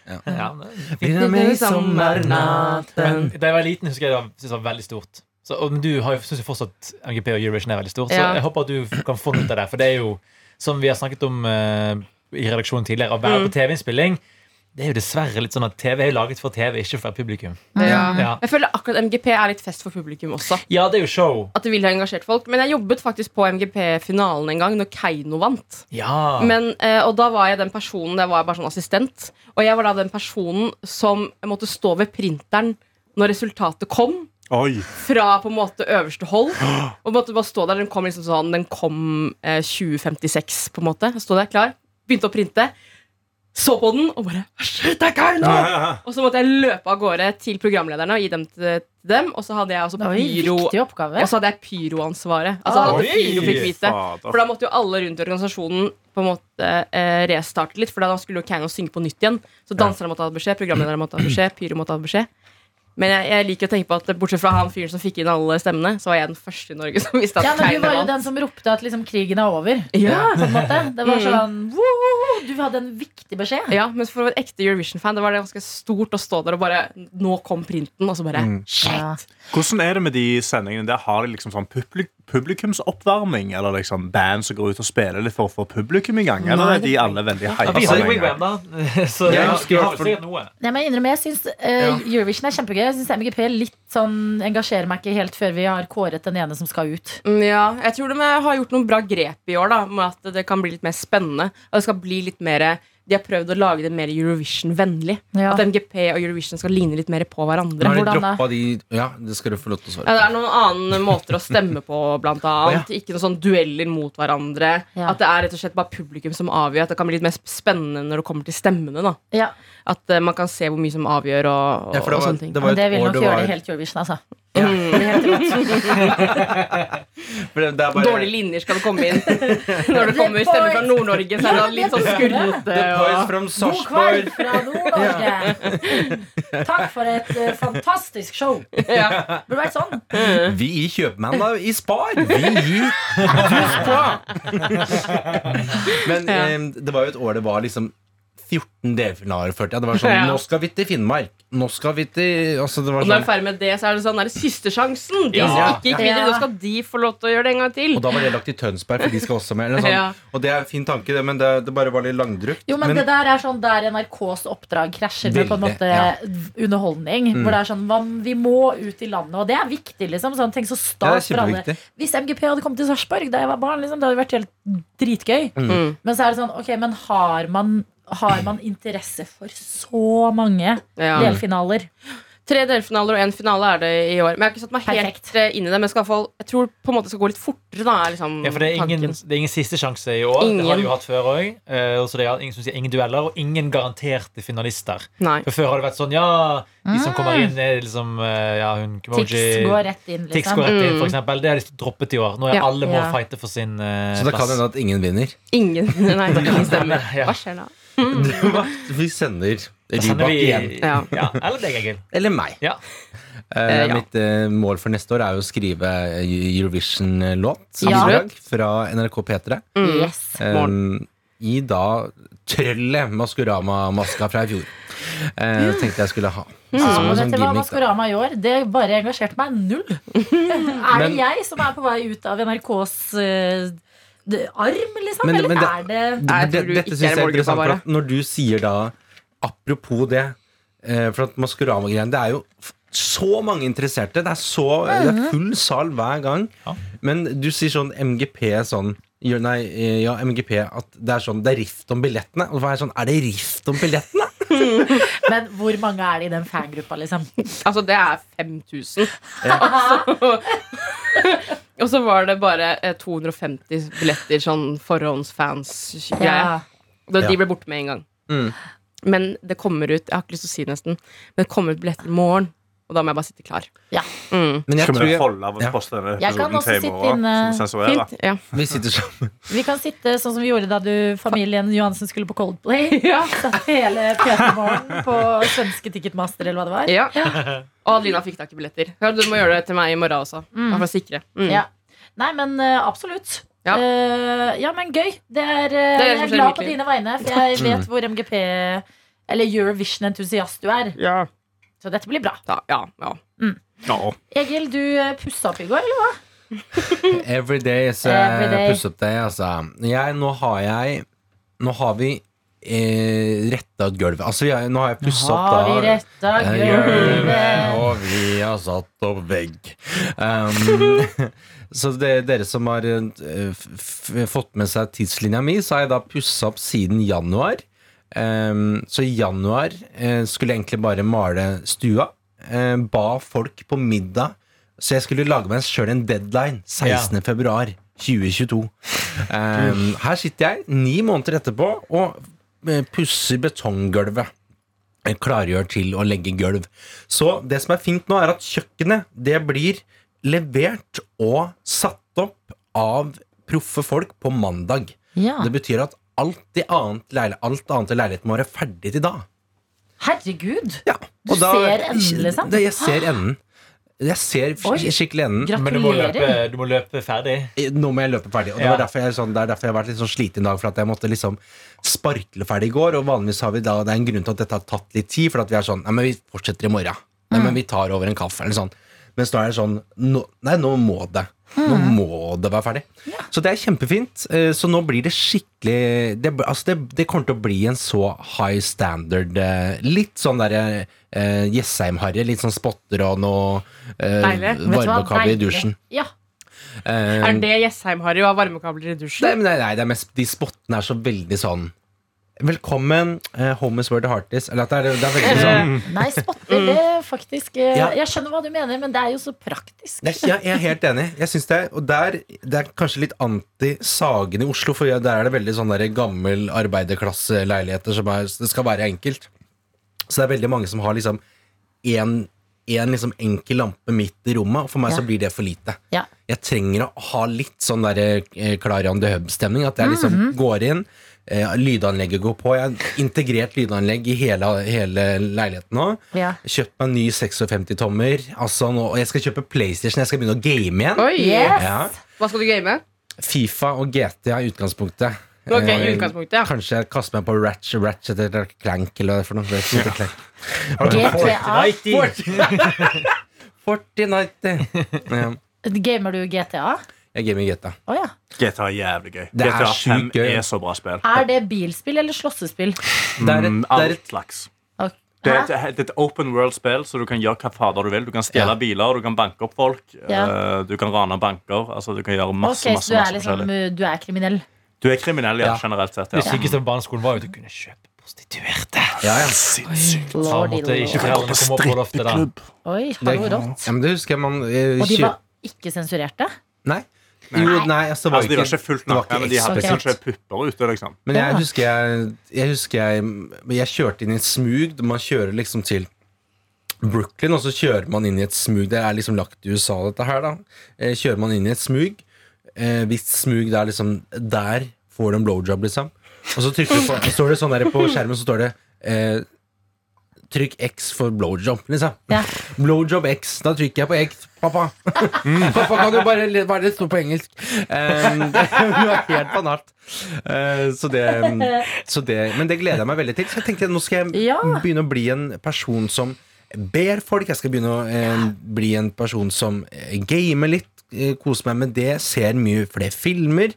Ja, Ja. Finner med i sommernatten. Men da jeg var liten, husker jeg det var, det var veldig stort. Så, og, du syns jo fortsatt MGP og Eurovision er veldig stort, så jeg håper at du kan få noe ut av det. For det er jo, som vi har snakket om uh, i redaksjonen tidligere, å være Mm. på TV-innspilling Det er jo dessverre litt sånn at TV er jo laget for TV, ikke for publikum. Ja. Ja. Jeg føler akkurat MGP er litt fest for publikum også. Ja, det er jo show. At det vil ha engasjert folk Men jeg jobbet faktisk på MGP-finalen en gang, når Keiino vant. Ja. Men, eh, og da var jeg den personen Jeg var bare sånn assistent. Og jeg var da den personen som måtte stå ved printeren når resultatet kom. Oi. Fra på en måte øverste hold. Og måtte bare stå der Den kom liksom sånn Den kom eh, 2056, på en måte. Stå der klar, begynte å printe. Så på den og bare Shit, det er nå! Og så måtte jeg løpe av gårde til programlederne og gi dem til, til dem. Og så hadde jeg også pyro. Og så hadde jeg pyroansvaret. Altså Oi! alle pyro fikk vite. For da måtte jo alle rundt i organisasjonen på en måte eh, restarte litt. For da skulle jo Kano synge på nytt igjen. Så danserne måtte ha beskjed, programlederne måtte ha beskjed, pyro måtte ha beskjed. Men jeg, jeg liker å tenke på at bortsett fra han fyren som fikk inn alle stemmene, så var jeg den første i Norge som visste at Ja, men Du var jo den som ropte at liksom, krigen er over. Ja. På en måte. Det var Mm. sånn «Woo!» Du hadde en viktig beskjed. Ja, men for en ekte Eurovision-fan Det var det ganske stort å stå der og bare Nå kom printen, og så bare Mm. Shit! Ja. Hvordan er det med de sendingene? Der har de liksom sånn publik publikumsoppvarming? Eller liksom band som går ut og spiller litt for å få publikum i gang? Eller Nei, er de alle veldig ja, hypa? vi har jo gang? Wigwam, da. Så Jeg ja. Jeg må innrømme, jeg syns uh, Eurovision er kjempegøy. Jeg syns MGP litt sånn engasjerer meg ikke helt før vi har kåret den ene som skal ut. Mm, Ja, jeg tror de har gjort noen bra grep i år, da, med at det kan bli litt mer spennende. Og det skal bli litt mer De har prøvd å lage det mer Eurovision-vennlig. Ja. At MGP og Eurovision skal ligne litt mer på hverandre. Nå har de de Ja, det skal du få lov til å svare Ja, det er noen annen måter å stemme på, blant annet. Ja. Ikke noen sånn dueller mot hverandre. Ja. At det er rett og slett bare publikum som avgjør. At det kan bli litt mer spennende når det kommer til stemmene. da Ja, At eh, man kan se hvor mye som avgjør, og, og, Ja, det og sånne ting. det det vil nok gjøre det helt Eurovision, altså. Ja. er bare, Dårlige linjer skal det komme inn. Når det kommer stemmer fra Nord-Norge, så er det litt sånn skurrete. Og- God kveld fra Nord-Norge. Takk for et uh, fantastisk show. Ja. Burde vært sånn. Vi i Kjøpmann da, i Spar. Vi i Du Spar. Men Ja. eh, det var jo et år det var liksom 14 delfinaler før. Ja, det var sånn Ja. Nå skal vi til Finnmark. Nå skal vi til altså, det var Og når jeg er sånn, ferdig med det, så er det sånn det siste sjansen. De Ja. som ikke gikk videre, Ja. nå skal de få lov til å gjøre det en gang til. Og da var det lagt i Tønsberg, for de skal også med. Eller sånn. Ja. Og det er en fin tanke, det, men det, det bare var litt langdrukt. Jo, men, det der er sånn der NRKs oppdrag krasjer med på en Veldig, måte ja. Mm. underholdning. Hvor det er sånn man, Vi må ut i landet, og det er viktig, liksom. Sånn, tenk så Ja, det er for alle. kjempeviktig. Hvis MGP hadde kommet til Sarpsborg da jeg var barn, liksom, det hadde vært helt dritgøy. Mm. Men så er det sånn, ok, men har man, har man interesse for så mange Ja. delfinaler? Tre delfinaler og én finale er det i år. Men jeg har ikke satt meg helt Perfekt. eh, inn i det. Men skal fall, jeg tror på en måte det skal gå litt fortere. Da, liksom Ja, for det er, ingen, det er ingen siste sjanse i år. Det har de jo hatt før òg. så det er ingen som sier ingen dueller, og ingen garanterte finalister. Nei. For Før har det vært sånn ja, de som kommer inn, er liksom uh, ja, hun Tix går rett inn, Tix liksom. går rett inn, Mm. for eksempel. Det har de droppet i år. Nå er Ja. alle må Ja. fighte for sin plass Så det kan hende at ingen vinner. Ingen Nei, det kan stemmer. Ja. Hva skjer da? Vi sender Rybak vi- igjen. Ja. Ja, eller deg, Egil. Eller meg. Ja. Ja. Mitt uh, mål for neste år er jo å skrive Eurovision-låt Ja. fra NRK P3. Mm. Yes. Um, I da trøllet Maskorama-maska fra i fjor. Uh, tenkte jeg skulle ha. Ja, Som en sånn gimmick. Maskorama i år. Det bare engasjerte meg null. er det Men- jeg som er på vei ut av NRKs det- arm, liksom? Men- Eller men det- er det Nei, det, Det- dette syns jeg er interessant, for at Når du sier da Apropos det, eh, for at Maskorama-greiene Det er jo så mange interesserte. Det er, så, det er full sal hver gang. Ja. Men du sier sånn MGP sånn Nei, eh, ja, MGP At det er sånn Det er rift om billettene. Og så er sånn Er det rift om billettene? Men hvor mange er det i den fangruppa, liksom? Altså, det er 5000. Altså, og så var det bare eh, 250 billetter, sånn forhåndsfans-greie. Ja. Da- De ble borte med en gang. Mm. Men det kommer ut Jeg har ikke lyst til å si det nesten, men det kommer ut billetter i morgen. Og da må jeg bare sitte klar. Ja. Mm. Men jeg Skal tror vi jeg, holde av å Ja. poste denne Jeg kan episoden også til i sitte morgen? inne- Som? Fint. Ja. vi sitter sammen. Vi kan sitte sånn som vi gjorde da du, familien Johansen skulle på Coldplay. Ja. Satt hele P3 Morgen på svenske Ticketmaster, eller hva det var. ja. Og Adelina fikk tak i billetter. Ja, du må gjøre det til meg i morgen også. Bare for å sikre. Mm. Ja. Nei, men eh, absolutt. Ja. Eh, ja, men gøy. Det er, eh, Det er jeg som er skjer glad på virkelig. dine vegne, for jeg vet hvor MGP eller Eurovision-entusiast du er. Ja. Så dette blir bra. Da, ja, ja. Ja. Egil, du eh, pussa opp i går, eller hva? Every day is Every day. puss up day, altså. Jeg, nå har jeg Nå har vi eh, retta ut gulvet. Altså, jeg, nå har jeg pussa opp Har vi da retta eh, gulvet? Og vi har satt opp vegg. Um, så det, dere som har eh, f f fått med seg tidslinja mi, så har jeg da pussa opp siden januar. Um, så i januar eh, skulle jeg egentlig bare male stua. Eh, ba folk på middag Så jeg skulle lage meg sjøl en deadline. 16. februar 2022. Um, her sitter jeg ni måneder etterpå og eh, pusser betonggulvet. Klargjør til å legge gulv. Så det som er fint nå, er at kjøkkenet det blir levert og satt opp av proffe folk på mandag. Ja. Det betyr at alt, annet, leil- alt annet i leiligheten må være ferdig til da. Herregud! Ja, Du ser enden, liksom? Det, jeg ser enden. Jeg ser skikkelig enden. Men du må, løpe, du må løpe ferdig. Nå må jeg løpe ferdig. Og det, Ja. var derfor jeg, er sånn, det er derfor jeg har vært litt sånn sliten i dag. For at jeg måtte liksom sparkle ferdig i går. Og vanligvis har vi da Det er en grunn til at dette har tatt litt tid. For at vi er sånn Nei, men vi fortsetter i morgen. Nei, Mm. men vi tar over en kaffe. Eller sånn. Mens nå er det sånn nå, Nei, nå må det. Nå Mm. må det være ferdig. Så det er kjempefint. Eh, Så nå blir det skikkelig Det, altså det, det kommer til å bli en så high standard eh, Litt sånn derre uh, Jessheim-harry. Litt sånn spotter og noe uh, du hva? varmekabel i dusjen. Ja. Eh, Er det Jessheim-Harry å ha varmekabler i dusjen? Nei, nei, nei, det er mest, de spottene er så veldig sånn Velkommen, uh, home is where the heart is. Eller at det er, det er veldig sånn Nei, spotter det faktisk eh, Ja. Jeg skjønner hva du mener, men det er jo så praktisk. er, jeg, jeg er helt enig. Jeg synes det, er- og der, det er kanskje litt anti-Sagen i Oslo, for der er det veldig sånn der gammel arbeiderklasseleiligheter som er, det skal være enkelt. Så det er veldig mange som har liksom én en liksom enkel lampe midt i rommet, og for meg Ja. så blir det for lite. Ja. Jeg trenger å ha litt sånn der eh, Clarion de Hub-stemning. At jeg liksom Mhm. går inn, eh, lydanlegget går på. Jeg har integrert lydanlegg i hele, hele leiligheten nå. Ja. Kjøpt meg en ny 56-tommer. Altså nå, og jeg skal kjøpe PlayStation. Jeg skal begynne å game igjen. Oi! Yes. Ja. Hva skal du game? Fifa og GTA i utgangspunktet. Okay, i Eh, utgangspunktet, ja. Kanskje jeg kaster meg på Ratchet, Ratchet eller Clank eller er for noe. Ja. GTA. Fortnite. Gamer du GTA? Jeg gamer GTA. Oh, ja. GTA er jævlig gøy. Det er GTA 5 gøy. er så bra spill. Er det bilspill eller slåssespill? Det er et, Mm, det er Alt et slags. Det er, et, det er et open world-spill, så du kan gjøre hva fader du vil. Du kan stjele Ja. biler, du kan banke opp folk, Ja. eh, du kan rane banker. Altså, du kan gjøre masse, okay, masse, så du er masse liksom forskjellig. Du er kriminell? Du er kriminell, ja, Ja. generelt sett. Det Ja. sykeste på barneskolen var jo at du kunne kjøpe prostituerte. ja, ja. Sinnssykt. Da måtte ikke foreldrene komme opp på loftet da. Oi, har hallo, rått. ja, men det husker jeg man eh, Og de var ikke sensurerte? Nei. Jo, nei, altså, det var Altså, de var ikke fullt det var nakne, men de hadde kanskje pupper ute. liksom Men jeg husker jeg, jeg husker jeg Jeg kjørte inn i et smug. Man kjører liksom til Brooklyn, og så kjører man inn i et smug. Det er liksom lagt i USA, dette her, da. Eh, Kjører man inn i et smug. Eh, hvis smug det er liksom Der får du en blowjob, liksom. Og så trykker du på Så står det sånn der på skjermen, så står det eh, Trykk X for blowjob, liksom. Ja. Blowjob X. Da trykker jeg på X. Pappa! Pappa, kan du bare Hva er det står på engelsk? Um, det er helt banalt. Uh, så det, så det Men det gleder jeg meg veldig til. Så jeg tenkte nå skal jeg Ja. begynne å bli en person som ber folk. Jeg skal begynne å eh, bli en person som eh, gamer litt. eh, Kose meg med det. Ser mye flere filmer.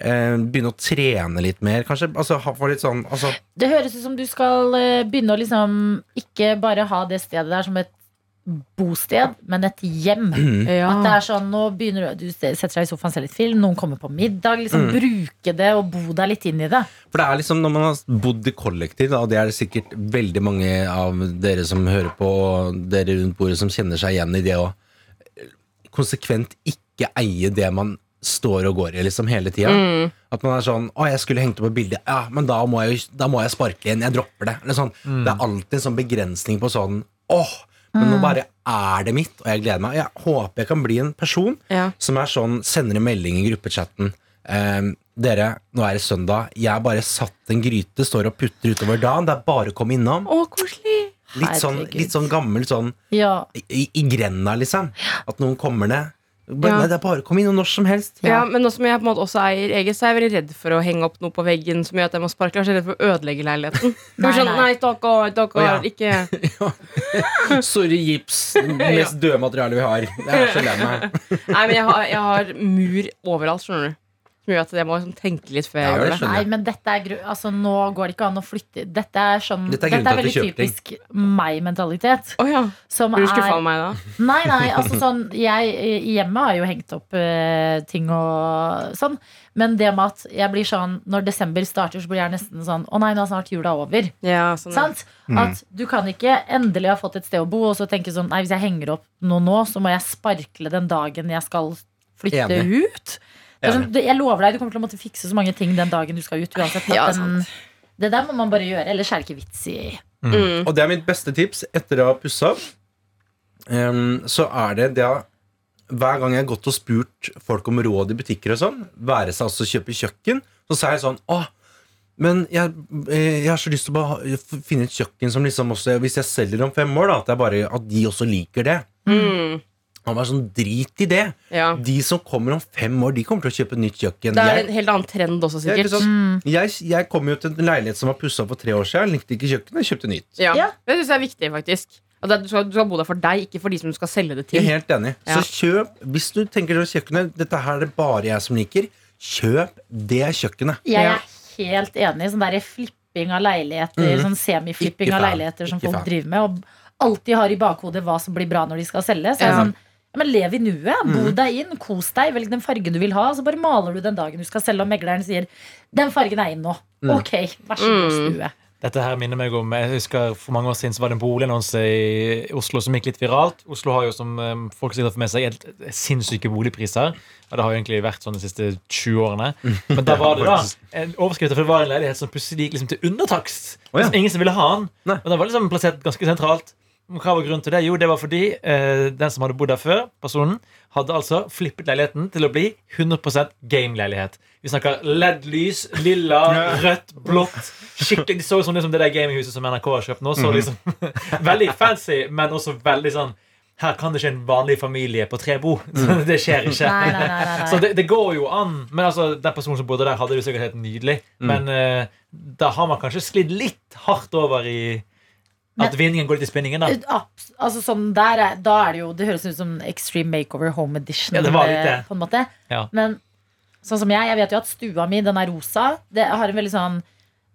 Eh, begynne å trene litt mer, kanskje. Altså, ha- litt sånn altså, Det høres ut som du skal eh, begynne å liksom ikke bare ha det stedet der som et bosted, men et hjem. Ja. At det er sånn, nå begynner du, du setter deg i sofaen, ser litt film, noen kommer på middag. Liksom Mm. Bruke det og bo deg litt inn i det. For det er liksom når man har bodd i kollektiv, og det er det sikkert veldig mange av dere som hører på, og dere rundt bordet som kjenner seg igjen i det å konsekvent ikke eie det man står og går i liksom hele tida. At man er sånn 'Å, jeg skulle hengt opp et bilde.' Ja, men da må jeg, da må jeg sparke igjen. Jeg dropper det. Eller sånn. Det er alltid en sånn begrensning på sånn 'Åh, men nå bare er det mitt', og jeg gleder meg. Jeg håper jeg kan bli en person Ja. som er sånn, sender en melding i gruppechatten. Um, dere, nå er det søndag. Jeg har bare satt en gryte, står og putter utover dagen. Det er bare å komme innom. Å, koselig. Litt sånn, litt sånn gammel sånn Ja, i, i grenda, liksom. At noen kommer ned. Bare, Ja. Nei, det er bare å komme innom når som helst. Ja, men nå som jeg på en måte også eier eget, så er jeg veldig redd for å henge opp noe på veggen som gjør at jeg må sparke. Jeg er så redd for å ødelegge leiligheten. Nei, sånn, nei. nei, takk, stakkar, Å, ja. ikke Sorry, gips. Det mest døde materialet vi har. Jeg er så lei meg. Nei, men jeg har, jeg har mur overalt, skjønner du. Gjør at jeg må liksom tenke litt før jeg Ja, gjør det. Nei, men dette er gru altså, Nå går det ikke an å flytte Dette er sånn Dette er Dette er, veldig typisk meg-mentalitet. Oh, ja. Som Blir du skuffa er meg da? Nei, nei, altså sånn Jeg i hjemmet har jo hengt opp eh, ting og sånn. Men det med at jeg blir sånn når desember starter, så blir jeg nesten sånn Å nei, nå er snart jula over. Ja, sånn. Sant? At du kan ikke endelig ha fått et sted å bo, og så tenke sånn Nei, hvis jeg henger opp noe nå, så må jeg sparkle den dagen jeg skal flytte Enig. ut. Det er sånn, jeg lover deg, du kommer til å måtte fikse så mange ting den dagen du skal ut. Uansett. Ja, den, det der må man bare gjøre, ellers er det ikke vits i Mm. Og det er mitt beste tips etter å ha pussa opp. Um, så er det det Hver gang jeg har gått og spurt folk om råd i butikker og sånn, være seg altså kjøpe kjøkken, så sier jeg sånn Åh, men jeg, eh, jeg har så lyst til å bare finne et kjøkken som liksom også Hvis jeg selger om fem år, da, at, jeg bare, at de også liker det. Mm. Han var sånn drit i det. ja. De som kommer om fem år, de kommer til å kjøpe nytt kjøkken. Det er Jeg- en helt annen trend også, jeg, sikkert. sånn, jeg, jeg kom jo til en leilighet som var pussa for tre år siden. Jeg likte ikke kjøkkenet, jeg kjøpte nytt. Ja. Ja. Det syns jeg er viktig, faktisk. At det- du, skal, du skal bo der for deg, ikke for de som du skal selge det til. Jeg er helt enig. Ja. Så kjøp, hvis du tenker deg kjøkkenet Dette her er det bare jeg som liker. Kjøp det kjøkkenet. Jeg er helt enig. Sånn derre flipping av leiligheter, sånn semiflipping av leiligheter som Ikke folk fan. driver med, og alltid har i bakhodet hva som blir bra når de skal selge. Så jeg er Ja. sånn men lev i nuet. Bo deg inn. Kos deg. Velg den fargen du vil ha. Så bare maler du den dagen du skal selge, og megleren sier 'den fargen er inn nå'. Ok, vær så god, stue. Dette her minner meg om Jeg husker For mange år siden så var det en boligannonse i Oslo som gikk litt viralt. Oslo har jo, som eh, folk sikkert får med seg, helt sinnssyke boligpriser. Og det har jo egentlig vært sånn de siste 20 årene. Men da var det da en overskrift, for det var en leilighet som plutselig gikk liksom til undertakst. Oh, ja. Ingen som ville ha den. Og den var liksom plassert ganske sentralt. Hva var grunnen til det? Jo, det var fordi eh, den som hadde bodd der før, personen, hadde altså flippet leiligheten til å bli 100 game-leilighet. Vi snakker LED-lys, lilla, rødt, blått. Skikkelig, De så ut som liksom det der gaminghuset som NRK har kjøpt nå. Så liksom Veldig fancy, men også veldig sånn Her kan det ikke en vanlig familie på tre bo. Det skjer ikke. Nei, nei, nei. Så det, det går jo an. Men altså, den personen som bodde der, hadde det sikkert helt nydelig. Men eh, da har man kanskje sklidd litt hardt over i at vinningen går litt i spinningen, da. Abs- Altså sånn der er, Da er det jo Det høres ut som Extreme Makeover Home Edition. Ja, det var litt det. eh, På en måte Ja. Men sånn som jeg, jeg vet jo at stua mi Den er rosa Det har en veldig sånn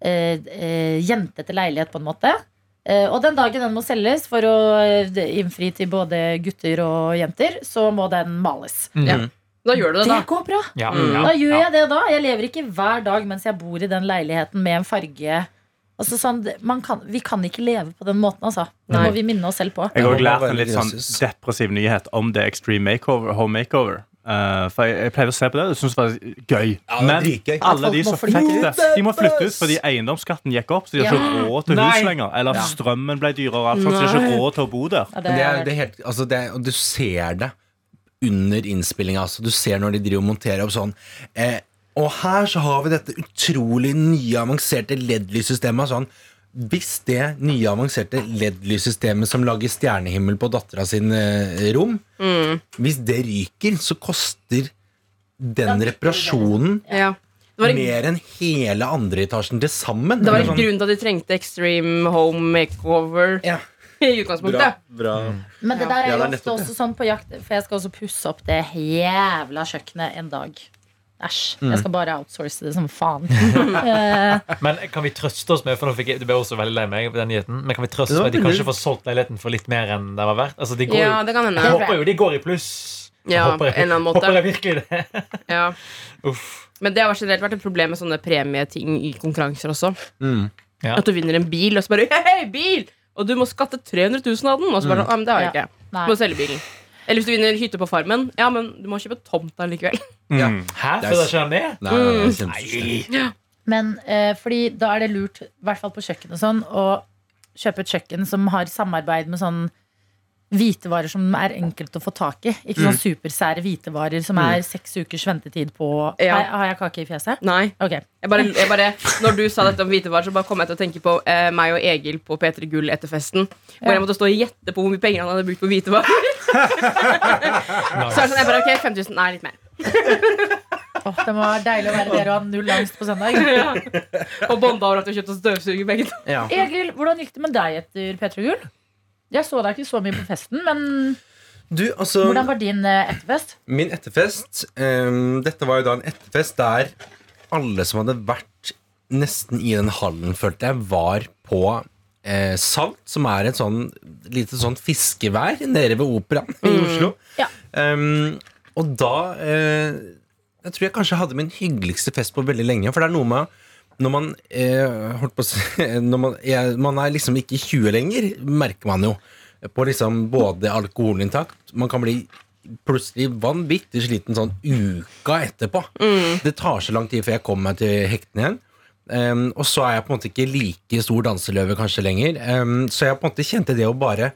eh, eh, Jentete leilighet på en måte eh, Og den dagen den må selges For å eh, innfri til både gutter og jenter Så må den males Ja. Da gjør du det, Det går bra Ja, Mm. Da gjør ja. jeg det da Jeg lever ikke hver dag mens jeg bor i den leiligheten Med en farge Altså sånn, man kan, Vi kan ikke leve på den måten altså Det Nei. må vi minne oss selv på Jeg har lært en litt sånn depressiv nyhet om det Extreme makeover, Home Makeover. Uh, for jeg, jeg pleier å se på det og syns det var gøy. Ja, det Men dritgøy. alle de som fikk det, de må flytte ut fordi eiendomsskatten gikk opp. Så de har ikke råd til hus lenger. Eller strømmen ble dyrere. Og så de har ikke råd til å bo der. ja, det er, det er helt, altså det er, og du ser det under innspillinga. Altså. Du ser når de driver og monterer opp sånn. Eh, og her så har vi dette utrolig nye, avanserte LED-lyssystemet. Sånn. Hvis det nye, avanserte LED-lyssystemet som lager stjernehimmel på dattera sin eh, rom, hvis det ryker, så koster den reparasjonen Ja. Det var, mer enn hele andre etasjen til sammen. det var en sånn- grunnen til at de trengte Extreme Home Makeover Ja. i utgangspunktet. bra. Men det der er Ja, jo er ofte også sånn på jakt For jeg skal også pusse opp det jævla kjøkkenet en dag. Æsj. Jeg skal bare outsource det som faen. Eh, Men kan vi trøste oss med For nå fikk jeg, det ble også veldig lei meg på den nyheten Men kan vi trøste oss med at de kanskje får solgt leiligheten for litt mer enn det var verdt? Altså, de går Ja, det kan jeg hende. håper jo de går i pluss. Ja, håper, jeg, en eller annen måte. håper jeg virkelig det. Ja. Uff. Men det har generelt vært et problem med sånne premieting i konkurranser også. Mm. Ja. At du vinner en bil, og så bare Hei, bil! Og du må skatte 300 000 av den. Og så bare Ja, men det har jeg Ja. ikke. nei. Du må selge bilen. Eller hvis du vinner hytte på farmen. Ja, men du må kjøpe tomta likevel. Ja. Mm. Hæ? Det er- Følger ikke han med? Nei, nei, nei. Men eh, fordi da er det lurt, i hvert fall på kjøkken og sånn, å kjøpe et kjøkken som har samarbeid med sånn hvitevarer som er enkelt å få tak i. Ikke sånn supersære hvitevarer som er seks ukers ventetid på Ja. har, har jeg kake i fjeset? Nei. Okay. Jeg bare, jeg bare, når du sa dette om hvitevarer, så bare kom jeg til å tenke på eh, meg og Egil på P3 Gull etter festen. Hvor Ja. jeg måtte stå og gjette på hvor mye penger han hadde brukt på hvitevarer. Så er det sånn, jeg bare, ok, 5000, nei, litt mer. Åh, det må være deilig å være der og ha null angst på søndag. Og bonda over at vi kjøpte oss støvsuger begge to. Ja. Egil, hvordan gikk det med deg etter P3 Gull? Jeg så deg ikke så mye på festen, men Du, altså hvordan var din eh, etterfest? Min etterfest um, Dette var jo da en etterfest der alle som hadde vært nesten i den hallen, følte jeg, var på eh, Salt, som er et sånn lite sånn fiskevær nede ved Operaen i Oslo. Ja. Um, og da eh, Jeg tror jeg kanskje hadde min hyggeligste fest på veldig lenge. For det er noe med når man, eh, på når man, jeg, man er liksom ikke 20 lenger, merker man jo. På liksom både alkoholinntak Man kan bli plutselig vanvittig sliten sånn uka etterpå. Det tar så lang tid før jeg kommer meg til hektene igjen. Um, og så er jeg på en måte ikke like stor danseløve kanskje lenger. Um, så jeg på en måte kjente det å bare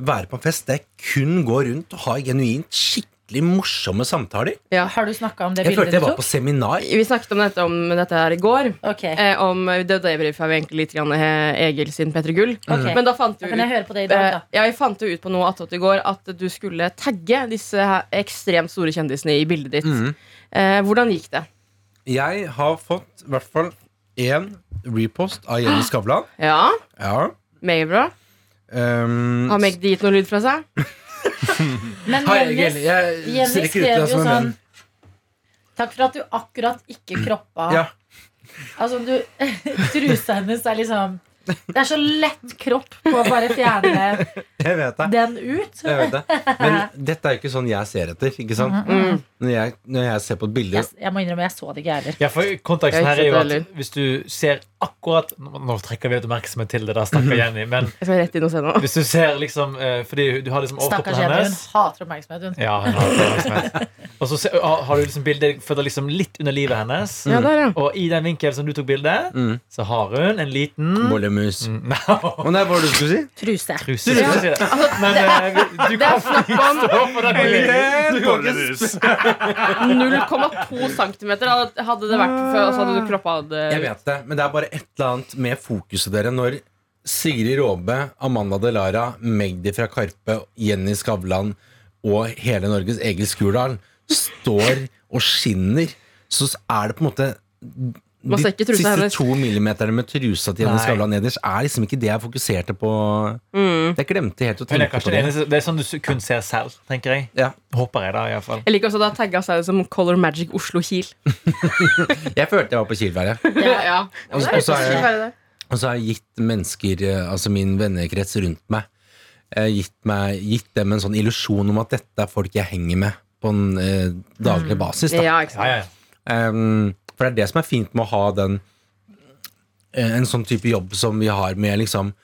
være på en fest der jeg kun går rundt og har genuint skikkelig morsomme samtaler. Ja. Har du om det Jeg følte jeg var på seminar. Vi snakket om dette, om dette her i går. Okay. Eh, om det debrifa vi egentlig litt grann, eh, Egil sin P3 Gull. Okay. Men da fant du vi ut høre på det dag, eh, ja, jeg fant jo ut på noe attåt i går at du skulle tagge disse ekstremt store kjendisene i bildet ditt. Mm. Eh, hvordan gikk det? Jeg har fått i hvert fall én repost av Jenny Skavlan. Ja, Ja. meget bra. Um, Har Meg gitt noe lyd fra seg? Men Jenny. Jenny skrev jo sånn. Takk for at du akkurat ikke kroppa Ja, Altså, du Trusa hennes er liksom Det er så lett kropp på å bare fjerne jeg vet det. den ut. Jeg vet det. Men dette er jo ikke sånn jeg ser etter. Ikke sant? Mm. Når, jeg, når jeg ser på et bilde Jeg, jeg må innrømme, jeg så det ikke, heller. Ja, for Konteksten her er jo at hvis du ser akkurat Nå trekker vi oppmerksomhet til det, da, stakkar Jenny. Men Jeg skal rett inn og se nå. hvis du ser liksom eh, Fordi du har liksom Stakkars Jenny, hun hater oppmerksomhet. Hun. Ja, hun hater oppmerksomhet. Og så se, har du liksom bilder født liksom litt under livet hennes. Ja, der, ja. Og i den vinkelen som du tok bilde, så har hun en liten Bollemus. Mm, no, Og det er hva du skulle si? Truse. truse. jeg si det. Men eh, du kan ikke stå for den. Bollemus. 0,2 cm hadde det vært før, og så hadde du kroppa det Jeg vet det, men det er bare et eller annet med fokuset dere når Sigrid Råbe, Amanda Delara, Magdi fra Karpe, Jenny Skavlan og hele Norges Egil Skurdal står og skinner, så er det på en måte trusa siste hennes. to millimeterne med trusa til Jenny skavla Skavlan nederst er liksom ikke det jeg fokuserte på. Mm. Jeg glemte helt å tenke det på det det. eneste Det er sånn du kun ser selv, tenker jeg. Ja. Håper jeg, da, iallfall. Jeg liker også da tagga seg som Color Magic Oslo Kiel. Jeg følte jeg var på Kielferja. ja. Og så- og så jeg- Det Og så har jeg gitt mennesker, eh, altså min vennekrets rundt meg, eh, gitt, meg gitt dem en sånn illusjon om at dette er folk jeg henger med på en eh, daglig basis. Da. Ja, ikke sant. Ja, ja. um, for det er det som er fint med å ha den eh, en sånn type jobb som vi har med liksom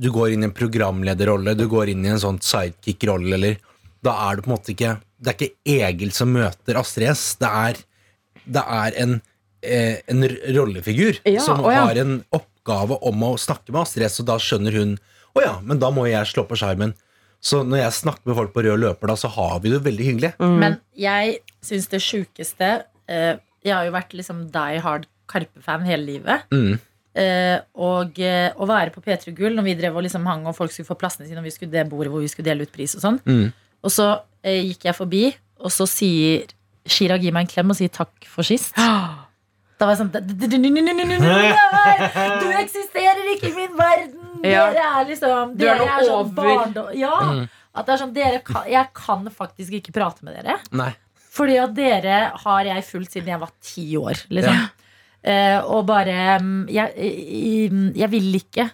Du går inn i en programlederrolle, du går inn i en sånn sidekick-rolle, eller Da er det på en måte ikke Det er ikke Egil som møter Astrid S. Det er, det er en, eh, en rollefigur Ja, som å ja. har en oppgave om å snakke med Astrid S, og da skjønner hun Å ja, men da må jeg slå på skjermen. Så når jeg snakker med folk på rød løper, da, så har vi det veldig hyggelig. Mm. Men jeg syns det sjukeste eh, Jeg har jo vært liksom die hard Karpe-fan hele livet. Mm. Eh, og å være på P3 Gull når vi drev og liksom hang og folk skulle få plassene sine, og vi skulle det bordet hvor vi skulle dele ut pris og sånn. Mm. Og så eh, gikk jeg forbi, og så sier Shira gir meg en klem og sier takk for sist. Da var jeg sånn Du eksisterer ikke i min verden! Ja. Dere er liksom Du er noe er sånn over. barndom Ja! At det er sånn, dere kan, Jeg kan faktisk ikke prate med dere. Nei. Fordi at dere har jeg fulgt siden jeg var ti år. Liksom. Eh, og bare um, jeg, jeg vil ikke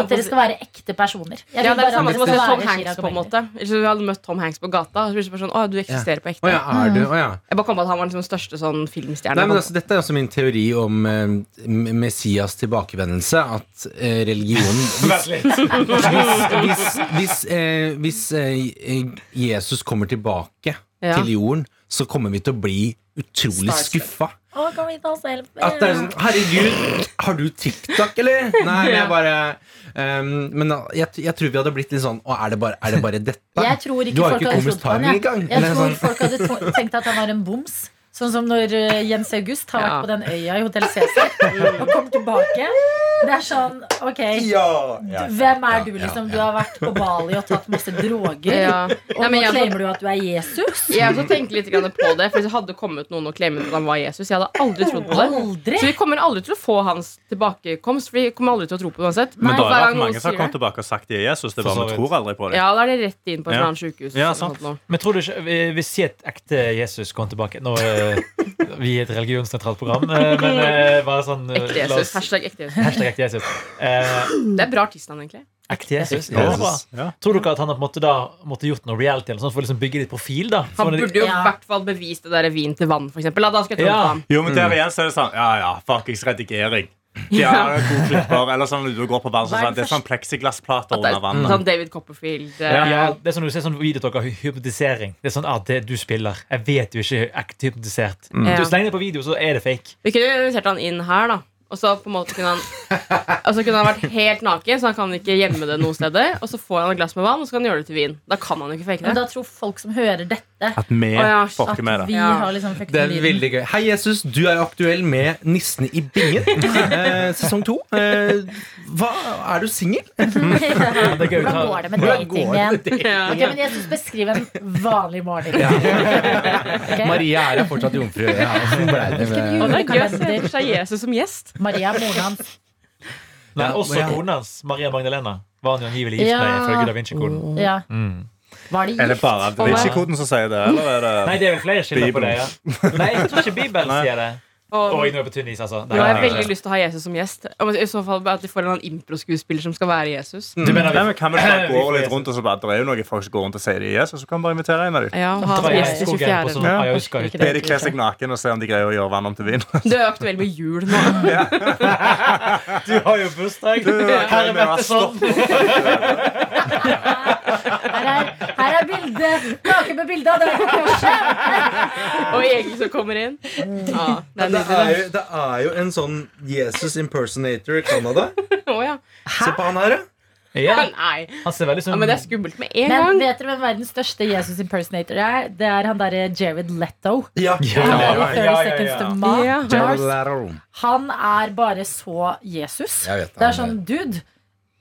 at dere skal være ekte personer. Jeg Ja, det er det samme som å se Tom Hanks på en måte. Hvis vi hadde møtt Tom Hanks på gata, så blir det sånn Å, du eksisterer på ekte. ekte. ja, er du? oh, ja. Jeg bare kom på at han var liksom den største sånn men altså, Dette er også min teori om uh, Messias tilbakevendelse. At eh, religion Hvis, hvis, hvis, hvis, hvis Jesus kommer tilbake Ja. til jorden, så kommer vi til å bli utrolig skuffa. Å, kan vi ta selfie? At det er sånn Herregud, har du TikTok, eller? Nei, men jeg bare um, Men jeg, jeg tror vi hadde blitt litt sånn Å, er det bare, er det bare dette? Jeg tror ikke Du har folk ikke Jeg, engang. jeg tror sånn. folk hadde tenkt at han var en boms. Sånn som når eh, Jens August har vært på den øya i Hotell Cæsar og kommer tilbake. Det er sånn, ok Hvem er du, liksom? Du har vært på Bali og tatt masse droger. Ja. Og nå claimer du at du er Jesus? Jeg også tenkte litt på det, for hvis det hadde kommet noen og claimet at han var Jesus, jeg hadde aldri trodd på det. Aldri! Så vi kommer aldri til å få hans tilbakekomst, for vi kommer aldri til å tro på det uansett. Men da har det mange som har kommet tilbake og sagt de er Jesus. Det er bare vi tror aldri på det. Ja, da er det rett inn på et Ja. eller annet sjukehus. Men tror du ikke vi- Hvis si et ekte Jesus kom tilbake Nå eh, Vi er et religionsnøytralt program, eh, men eh, bare sånn eh, Ekte Jesus. Hashtag ekte Jesus. Hashtag ekte Jesus. Eh, Det er bra artistnavn, egentlig. ekte Jesus. Ekte Ja. Ja. Tror dere at han har på en måte da måtte gjort noe reality eller sånt for å liksom bygge litt profil? da? Han burde jo i Ja. hvert fall bevist det der vin til vann, for eksempel. Da, da skal jeg tro Ja. på ham. Jo, men der igjen så er det sånn Ja, ja, fuckings redigering. Ja, god klipper Eller sånn du går på så er sånn, Det er sånn pleksiglassplater under er vannet. sånn David Copperfield eh, Ja, ja, det er sånn du ser sånn videoer av hypnotisering. Det er sånn, ah, det du spiller Jeg vet jo ikke ekte hypnotisert. Ja. Du slenger det på video, så er det fake. Vi kunne invitert han inn her, da. Og så på en måte kunne han Og så kunne han vært helt naken, så han kan ikke gjemme det noe steder. Og så får han et glass med vann, og så kan han gjøre det til vin. Da kan han jo ikke fake Men det. da tror folk som hører dette, At vi Å, ja, fucker med det. vi har liksom fucket Det er med veldig gøy. Hei, Jesus. Du er aktuell med Nissene i bingen. Eh, sesong to. Eh, hva, er du singel? det Hvordan går det med Hvordan går datingen? det? Ja. Ok, men Jesus, beskriv en vanlig morgen. Ok? Maria er her fortsatt jomfru. Ja, hvordan ble det med Og det er gøy å se for seg Jesus som gjest. Maria er moren hans. Nei, Ja, også ja. hans, Maria Magdalena, var han jo angivelig gift Ja. med ifølge Da Vinci-koden. Ja. Mm. Var de Er det gift? bare er ikke koden som sier det, eller er det Nei, det er vel flere kilder på det. ja Nei, jeg tror ikke Bibelen Nei. sier det. Og Oi, nå er jeg på tynn is, altså. Nå har er- jeg veldig lyst til å ha Jesus som gjest. I så fall bare at de får en eller improskuespiller som skal være Jesus. Du mener Nei, vi men Kan vi bare gå litt rundt og så bare Det er jo noen folk som går rundt og sier de er Jesus, så kan vi bare invitere en av dem. Ja, ha drar som gjest i 24. sånn Ja. Be de kle seg naken og se om de greier å gjøre vann om til vin. Du er aktuell med jul nå. Du har jo bursdag. Du, har Petterson. stoppet. Her er, her er bildet! Naken med bilde av deg på korset! Og Egil som kommer inn. Ja, det er Det er, jo, det er jo en sånn Jesus impersonator i Canada. Oh, ja. Se på han her, ja. Ja, Nei. han ser veldig Ja, sånn men det er skummelt med en Men gang. vet dere hvem verdens største Jesus impersonator er? Det er han derre Jared Leto. Ja. Ja, Han er ja, ja, ja, ja. Ja. Han er bare så Jesus. Det, det er sånn, dude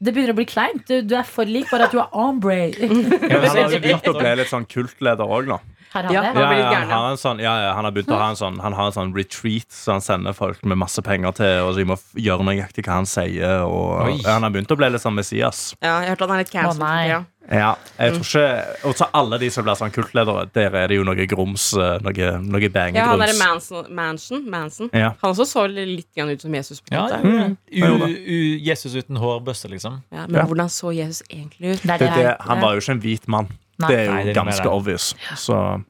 det begynner å bli kleint. Du, du er for lik, bare at du er ombre. Ja, han har begynt å bli litt sånn kultleder òg, nå. Han Ja. Han Ja, ja, han, har en sånn, ja, ja, han har begynt å ha en sånn Han har en sånn retreat, så han sender folk med masse penger til, og så de må gjøre nøyaktig hva han sier. Og, ja, han har begynt å bli litt sånn Messias. Ja, jeg hørte han er litt cancelled. Ja. Jeg tror ikke Og så alle de som blir sånn kultledere, der er det jo noe grums, Noe, noe, noe Ja, han derre bangegrums. Manson, Manson, Manson. Ja. Han også så litt ut som Jesus. på en Ja, måte. ja, ja. U, u, Jesus uten hårbøsse, liksom. Ja, men Ja. hvordan så Jesus egentlig ut? Det Det, det han var jo ikke en hvit mann. Nei. Det er jo Nei, det er ganske det. obvious. Så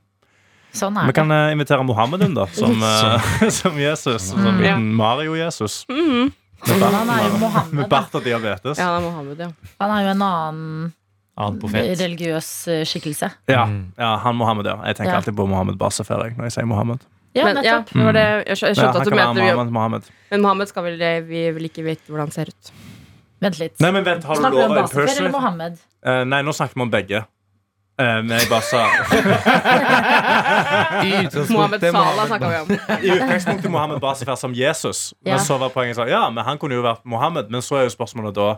Sånn vi er kan eh, invitere Mohammed inn, da, som, eh, som Jesus. Som Mm. Ja. liten Mario-Jesus. Mm -hmm. Med bart og diabetes. Ja, han er Mohammed, ja. Han er jo en annen Annen profet. religiøs eh, skikkelse. Ja, Mm. ja, han Mohammed, ja. Jeg tenker Ja. alltid på Mohammed jeg, når jeg sier Mohammed. Ja, Men, ja, nettopp. det det. Jeg skjønte at du mente Mohammed, Mohammed. Men Mohammed skal vel vi vil ikke vite hvordan han ser ut. Vent litt. Nei, men vent, har du om lov å Basefer eller? Mohammed? Uh, nei, nå snakker vi om begge. Uh, men jeg bare sa I utgangspunktet Mohammed Salah snakka vi om. I utgangspunktet Mohammed Bassefer som Jesus. Ja. Men så var poenget sånn Ja, men han kunne jo vært Mohammed. Men så er jo spørsmålet da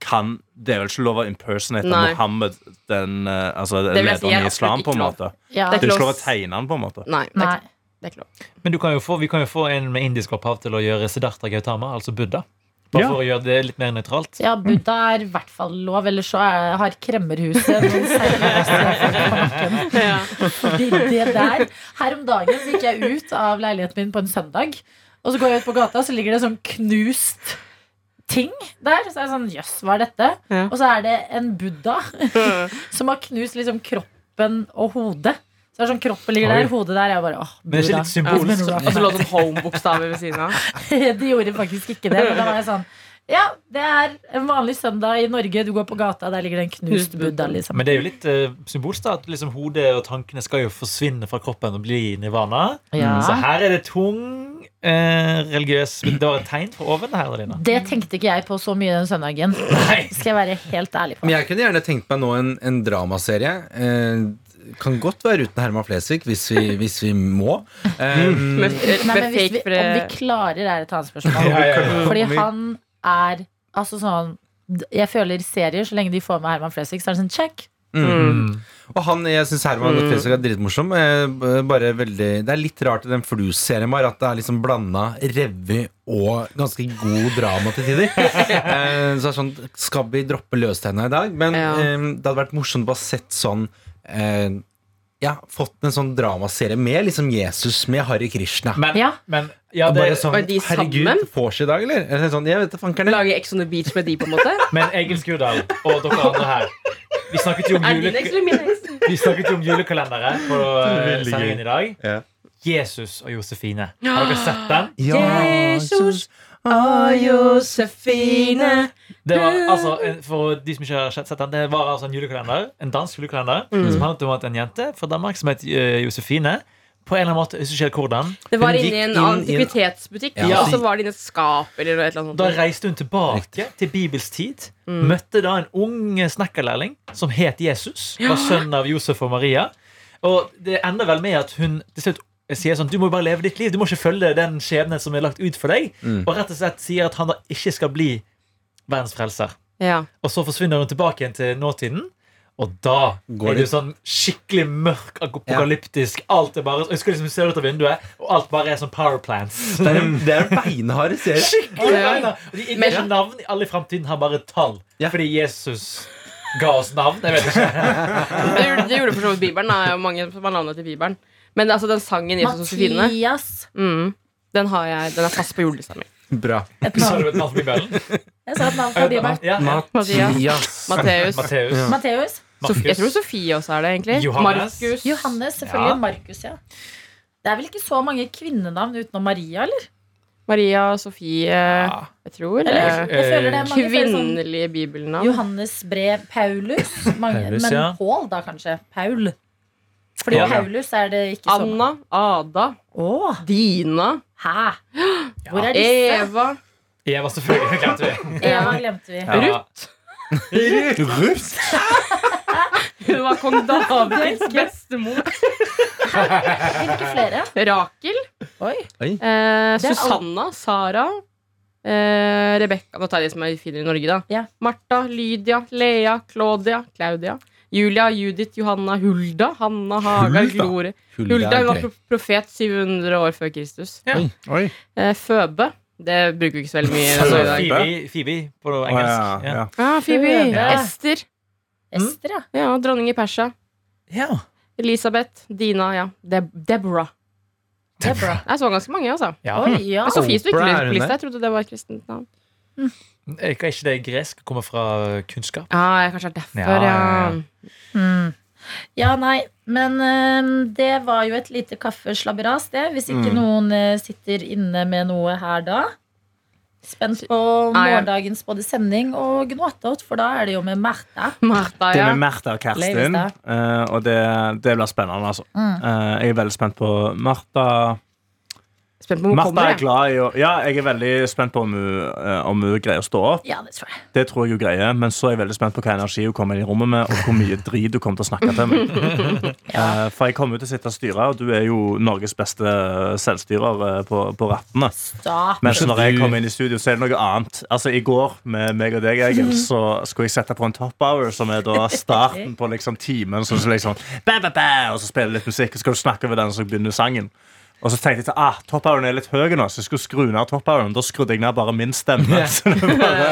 kan, Det er vel ikke lov å impersonate Nei. Mohammed, den, uh, altså, Det vil jeg si er lederen i islam, på en lov. måte? Ja. Det er ikke lov å tegne han, på en måte. Nei, det er, Nei. ikke, det er ikke lov. Men du kan jo få, vi kan jo få en med indisk opphav til å gjøre Siddhartha Gautama, altså Buddha. Bare Ja. for å gjøre det litt mer nøytralt. Ja, Buddha er i hvert fall lov, ellers så er, har Kremmerhuset noen seriøse. Ja. Fordi det der Her om dagen så gikk jeg ut av leiligheten min på en søndag, og så går jeg ut på gata, så ligger det sånn knust ting der. Så er det sånn, jøss, hva er dette? Ja. Og så er det en buddha som har knust liksom kroppen og hodet. Så det er sånn kroppen ligger der, hodet der. Jeg bare, åh, Men det er ikke litt symbolsk? Ja, Og så lå det sånn home-bokstaver ved siden av. De gjorde faktisk ikke det. Men da var jeg sånn Ja, det er en vanlig søndag i Norge. Du går på gata, der ligger det en knust buddha. liksom Men det er jo litt uh, symbolsk da, at liksom hodet og tankene skal jo forsvinne fra kroppen og bli nirvana. Ja. Så her er det tung eh, religiøs Det var et tegn fra oven her, Adelina. Det tenkte ikke jeg på så mye den søndagen. Nei. Skal jeg være helt ærlig på. Men jeg kunne gjerne tenkt meg nå en, en dramaserie. Eh, kan godt være uten Herman Flesvig hvis vi, hvis vi må. Eh, Med, Nei, men hvis vi, om vi fre... klarer, er et annet spørsmål. Ja, ja, ja. Fordi han er altså sånn Jeg føler serier, så lenge de får med Herman Flesvig, så er det sånn check. mm. Og han, jeg syns Herman Mm. Flesvig er dritmorsom. Eh, bare veldig, det er litt rart i den Flus-serien bare at det er liksom blanda revy og ganske god drama til tider. eh, så det er sånn, Skal vi droppe løstegna i dag? Men Ja. eh, det hadde vært morsomt bare sett sånn eh, Ja, fått en sånn dramaserie med liksom Jesus, med Harry Krishna. Men, Ja. men ja, bare sånn, Var de Herregud, sammen? vors i dag, eller? eller sånn, jeg vet da fankerne. Lage Ex on the Beach med de, på en måte? men Egil Skurdal og dere andre her Vi snakket jo om, jule, om julekalendere på sendingen i dag. Ja. Jesus og Josefine. Har dere sett den? Jesus og Josefine. Det var, altså, for de som ikke har sett den, det var altså en julekalender, en dansk julekalender Mm. som handlet om at en jente fra Danmark som het eh, Josefine På en eller annen måte, jeg husker ikke hvordan Det var inni en inn i en- antikvitetsbutikk, Ja. og så var det inni et skap eller noe eller noe Da reiste hun tilbake til Bibels tid. Mm. Møtte da en ung snekkerlærling som het Jesus. Var sønn av Josef og Maria. Og det ender vel med at hun til slutt sier sånn Du må bare leve ditt liv. Du må ikke følge den skjebnen som er lagt ut for deg. Mm. Og rett og slett sier at han da ikke skal bli verdens frelser. Ja. Og så forsvinner hun tilbake igjen til nåtiden. Og da Går er det jo sånn skikkelig mørk, apokalyptisk. Alt er bare Jeg husker liksom ser ut av vinduet, og alt bare er sånn power plants. Det er en, det er en beinhard. Skikkelig Ja. Og De Men- gir ikke navn. Alle i framtiden har bare tall. Ja. Fordi Jesus ga oss navn. Jeg vet ikke. Det gjorde, det gjorde for så vidt Bibelen. Da. Det er jo mange som har navnet til Bibelen. Men altså, den sangen Jesus og Sofine mm, den, har jeg, den er fast på julelista mi. Bra. Et navn. Jeg sa et navn fra Bibelen. Ja. Mathias. Matteus. Matteus. Matteus. Sof- Jeg tror Sofie også er det, egentlig. Johannes. Markus. Johannes, selvfølgelig. Ja. Markus, ja. Det er vel ikke så mange kvinnenavn utenom Maria, eller? Maria, Sofie Jeg tror Eller, eh, jeg det er mange sånn Kvinnelige bibelnavn. Johannes brev Paulus. Mange, Paulus, men ja. Paul, da kanskje. Paul. Fordi Ja. Paulus er det ikke sånn. Anna, Ada, oh. Dina, hæ? Hvor er disse? Eva Eva, selvfølgelig. Glemte vi. Eva glemte vi. Ja. Ruth! Hun var kong Davids bestemor. Hvilke flere? Rakel. Oi. Eh, er Susanna. Sara. Eh, Rebekka. Nå tar jeg de som jeg finner i Norge, da. Ja. Martha, Lydia, Lea, Claudia, Claudia. Julia, Judith, Johanna, Hulda, Hanna, Hagar, Hulda? Glorie. Hulda hun var profet 700 år før Kristus. Oi. Eh, Føbe. Det bruker vi ikke så veldig mye Altså, i dag. Phoebe, Phoebe på engelsk. ja, Ja. ja. Ah, Phoebe. Ester. Ester, ja. Ja, dronning i Persia. Ja. Elisabeth. Dina. ja Deb Deborah. Er. Jeg så ganske mange, altså. Ja. Oi, ja. Sofie sto ikke på lista. Jeg trodde det var et kristent navn. Er ikke det gresk? Kommer fra kunnskap? Ja, jeg- kanskje er derfor, Ja, ja. ja, Mm. Ja, nei, men øhm, det var jo et lite kaffeslabberas, det. Hvis ikke Mm. noen øh, sitter inne med noe her da. Spent på Ah, ja. morgendagens både sending og gnoatot, for da er det jo med Märtha. Martha, Det ja. med Märtha og Kerstin, Leivestad. eh, og det, det blir spennende, altså. Mm. Eh, jeg er veldig spent på Martha. Spent på om hun Martha kommer. er jeg. glad i å Ja, jeg er veldig spent på om hun, eh, om hun greier å stå opp. Ja, det tror jeg. Det tror jeg hun greier, men så er jeg veldig spent på hva energi hun kommer inn i rommet med, og hvor mye drit hun kommer til å snakke til meg. Eh, for jeg kommer jo til å sitte og styre, og du er jo Norges beste selvstyrer eh, på, på rattene. Stopp. Mens Men når jeg kommer inn i studio, så er det noe annet. Altså I går med meg og deg, Egil, så skulle jeg sette på en top hour, som er da starten på liksom timen. Så, så liksom, ba, ba, ba, og så spiller litt musikk, og så skal du snakke over den, som begynner sangen. Og så tenkte jeg at ah, top er litt høy nå, så jeg skulle skru ned top houren. Da skrudde jeg ned bare min stemme. Så det bare,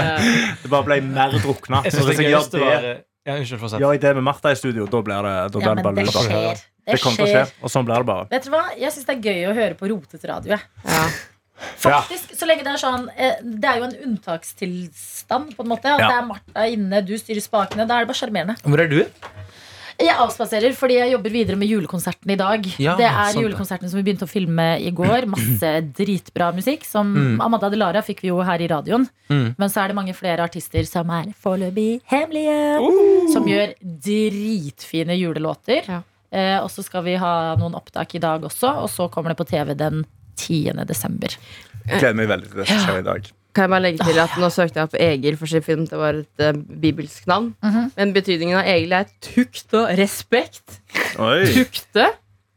det bare ble mer drukna. Jeg Så synes hvis det jeg gjør det, var ja, Unnskyld, fortsett. gjør jeg det med Martha i studio, da blir det, da blir Ja, det men bare det skjer. Det Det kommer til å skje, og sånn blir det bare. Vet du hva? Jeg syns det er gøy å høre på rotete radio. jeg. Ja. Faktisk, så lenge Det er sånn eh, Det er jo en unntakstilstand, på en måte. At Ja. det er Martha inne, du styrer spakene. Da er det bare sjarmerende. Hvor er du? Jeg avspaserer fordi jeg jobber videre med julekonserten i dag. Ja, det er sant julekonserten som vi begynte å filme i går. Masse dritbra musikk. Som Amanda Delara fikk vi jo her i radioen. Mm. Men så er det mange flere artister som er foreløpig hemmelige. Som gjør dritfine julelåter. Ja. Eh, og så skal vi ha noen opptak i dag også, og så kommer det på TV den 10. desember. Gleder meg veldig til det som skjer i dag. Kan jeg bare legge til at Nå søkte jeg opp Egil for sin film. Det var et uh, bibelsk navn. Mhm. Men betydningen av Egil er tukt og respekt. Oi. Tukte?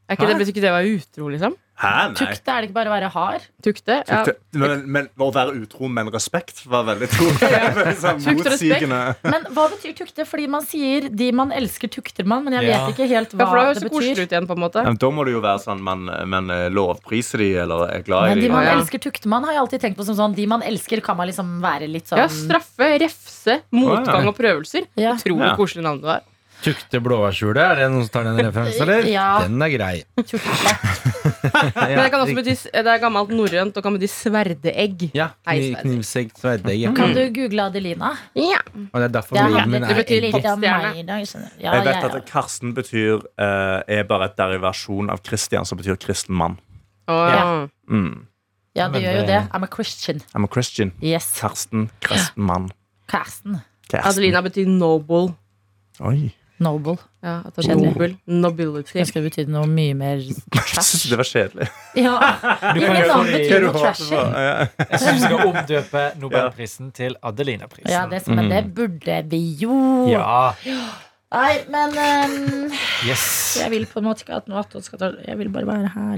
Er ikke Hæ? det, betyr ikke det å være utro, liksom? Hæ, nei. Tukte er det ikke bare å være hard? Tukte? Ja. Tukte- Men, men å være utro, men respekt, var veldig to sånn motsigende. Men hva betyr tukte? Fordi man sier 'de man elsker, tukter man', men jeg Ja. vet ikke helt Ja, hva for det det betyr. ut igjen, på en måte. Men da må det jo være sånn man, man eh, lovpriser de, eller er glad Men i de de. man ja. elsker, tukter man, har jeg alltid tenkt på som sånn De man elsker, kan man liksom være litt sånn Ja, straffe, refse, motgang og prøvelser. Ja. Utrolig Ja. koselig navn det var. Tukte blåbærskjulet, Er det noen som tar den referansen, eller? Ja. Den er grei. tukte. Men det kan også bety Det er gammelt norrønt og kan bety sverdeegg. Ja, knivsegg, sverdeegg. Ja. Kan du google Adelina? Ja. Og det er derfor Det, min er. Ja, Jeg vet at Karsten betyr eh, er bare et derivasjon av Christian, som betyr kristen mann. Oh, ja. Mm. ja, det gjør jo det- det. I'm a Christian. I'm a Christian. Yes. Karsten, kristen mann. Karsten. Karsten. Adelina betyr noble. Oi. Noble. Ja, at det er Kjedelig. nobel. Nobility. Det skulle betydd noe mye mer synes det var kjedelig. Ja. Du kan jo betyr noe trashy. Jeg syns vi skal omdøpe Nobelprisen til Adelina-prisen. Ja, det, men det burde vi jo. Ja, Nei, men um, yes. jeg vil på en måte ikke at noe skal ta Jeg vil bare være her.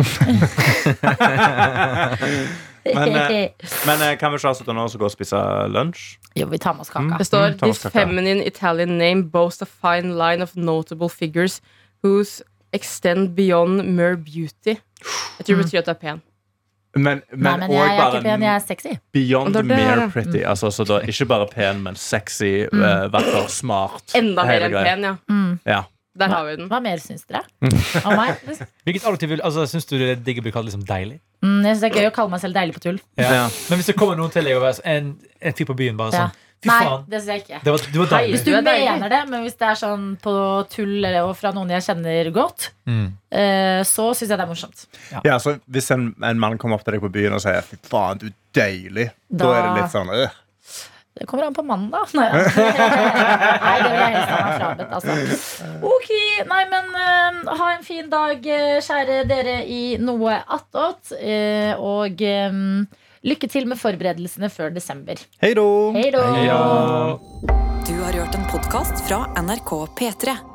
Men, eh, Men eh, kan vi ikke avslutte nå og går gå og spise lunsj? jo, vi tar med oss kaka. Det står Mm, This feminine Italian name boasts a fine line of notable figures whose extend beyond mere beauty. Jeg tror det betyr at du er pen. Men, Nei, men, jeg, jeg er ikke pen, jeg er sexy. beyond Det er det, mere ja. pretty. Altså, så da, ikke bare pen, men sexy, eh, vakker, smart. Enda mer enn pen, ja. Mm. Ja. Der har vi den. Hva mer syns dere? Om meg? Hvilket adjektiv vil altså, Syns du det er digg å bli kalt liksom deilig? Mm, jeg syns det er gøy å kalle meg selv deilig på tull. Ja. Men hvis det kommer noen til deg og er en, en fyr på byen bare sånn Nei, faen. det syns jeg ikke. Det var, det var Hvis du er mener det, men hvis det er sånn på tull eller og fra noen jeg kjenner godt, Mm. eh, så syns jeg det er morsomt. Ja, så Hvis en, en mann kommer opp til deg på byen og sier 'fy faen, du er deilig', da, Da- er det litt sånn øh. Det kommer an på mannen, da. Nei, ja. nei det vil jeg helst ha meg frabedt. Altså. Ok, nei, men uh, ha en fin dag, eh, kjære dere i Noe attåt. Uh, og eh, lykke til med forberedelsene før desember. Hei! Ja. Du har hørt en podkast fra NRK P3.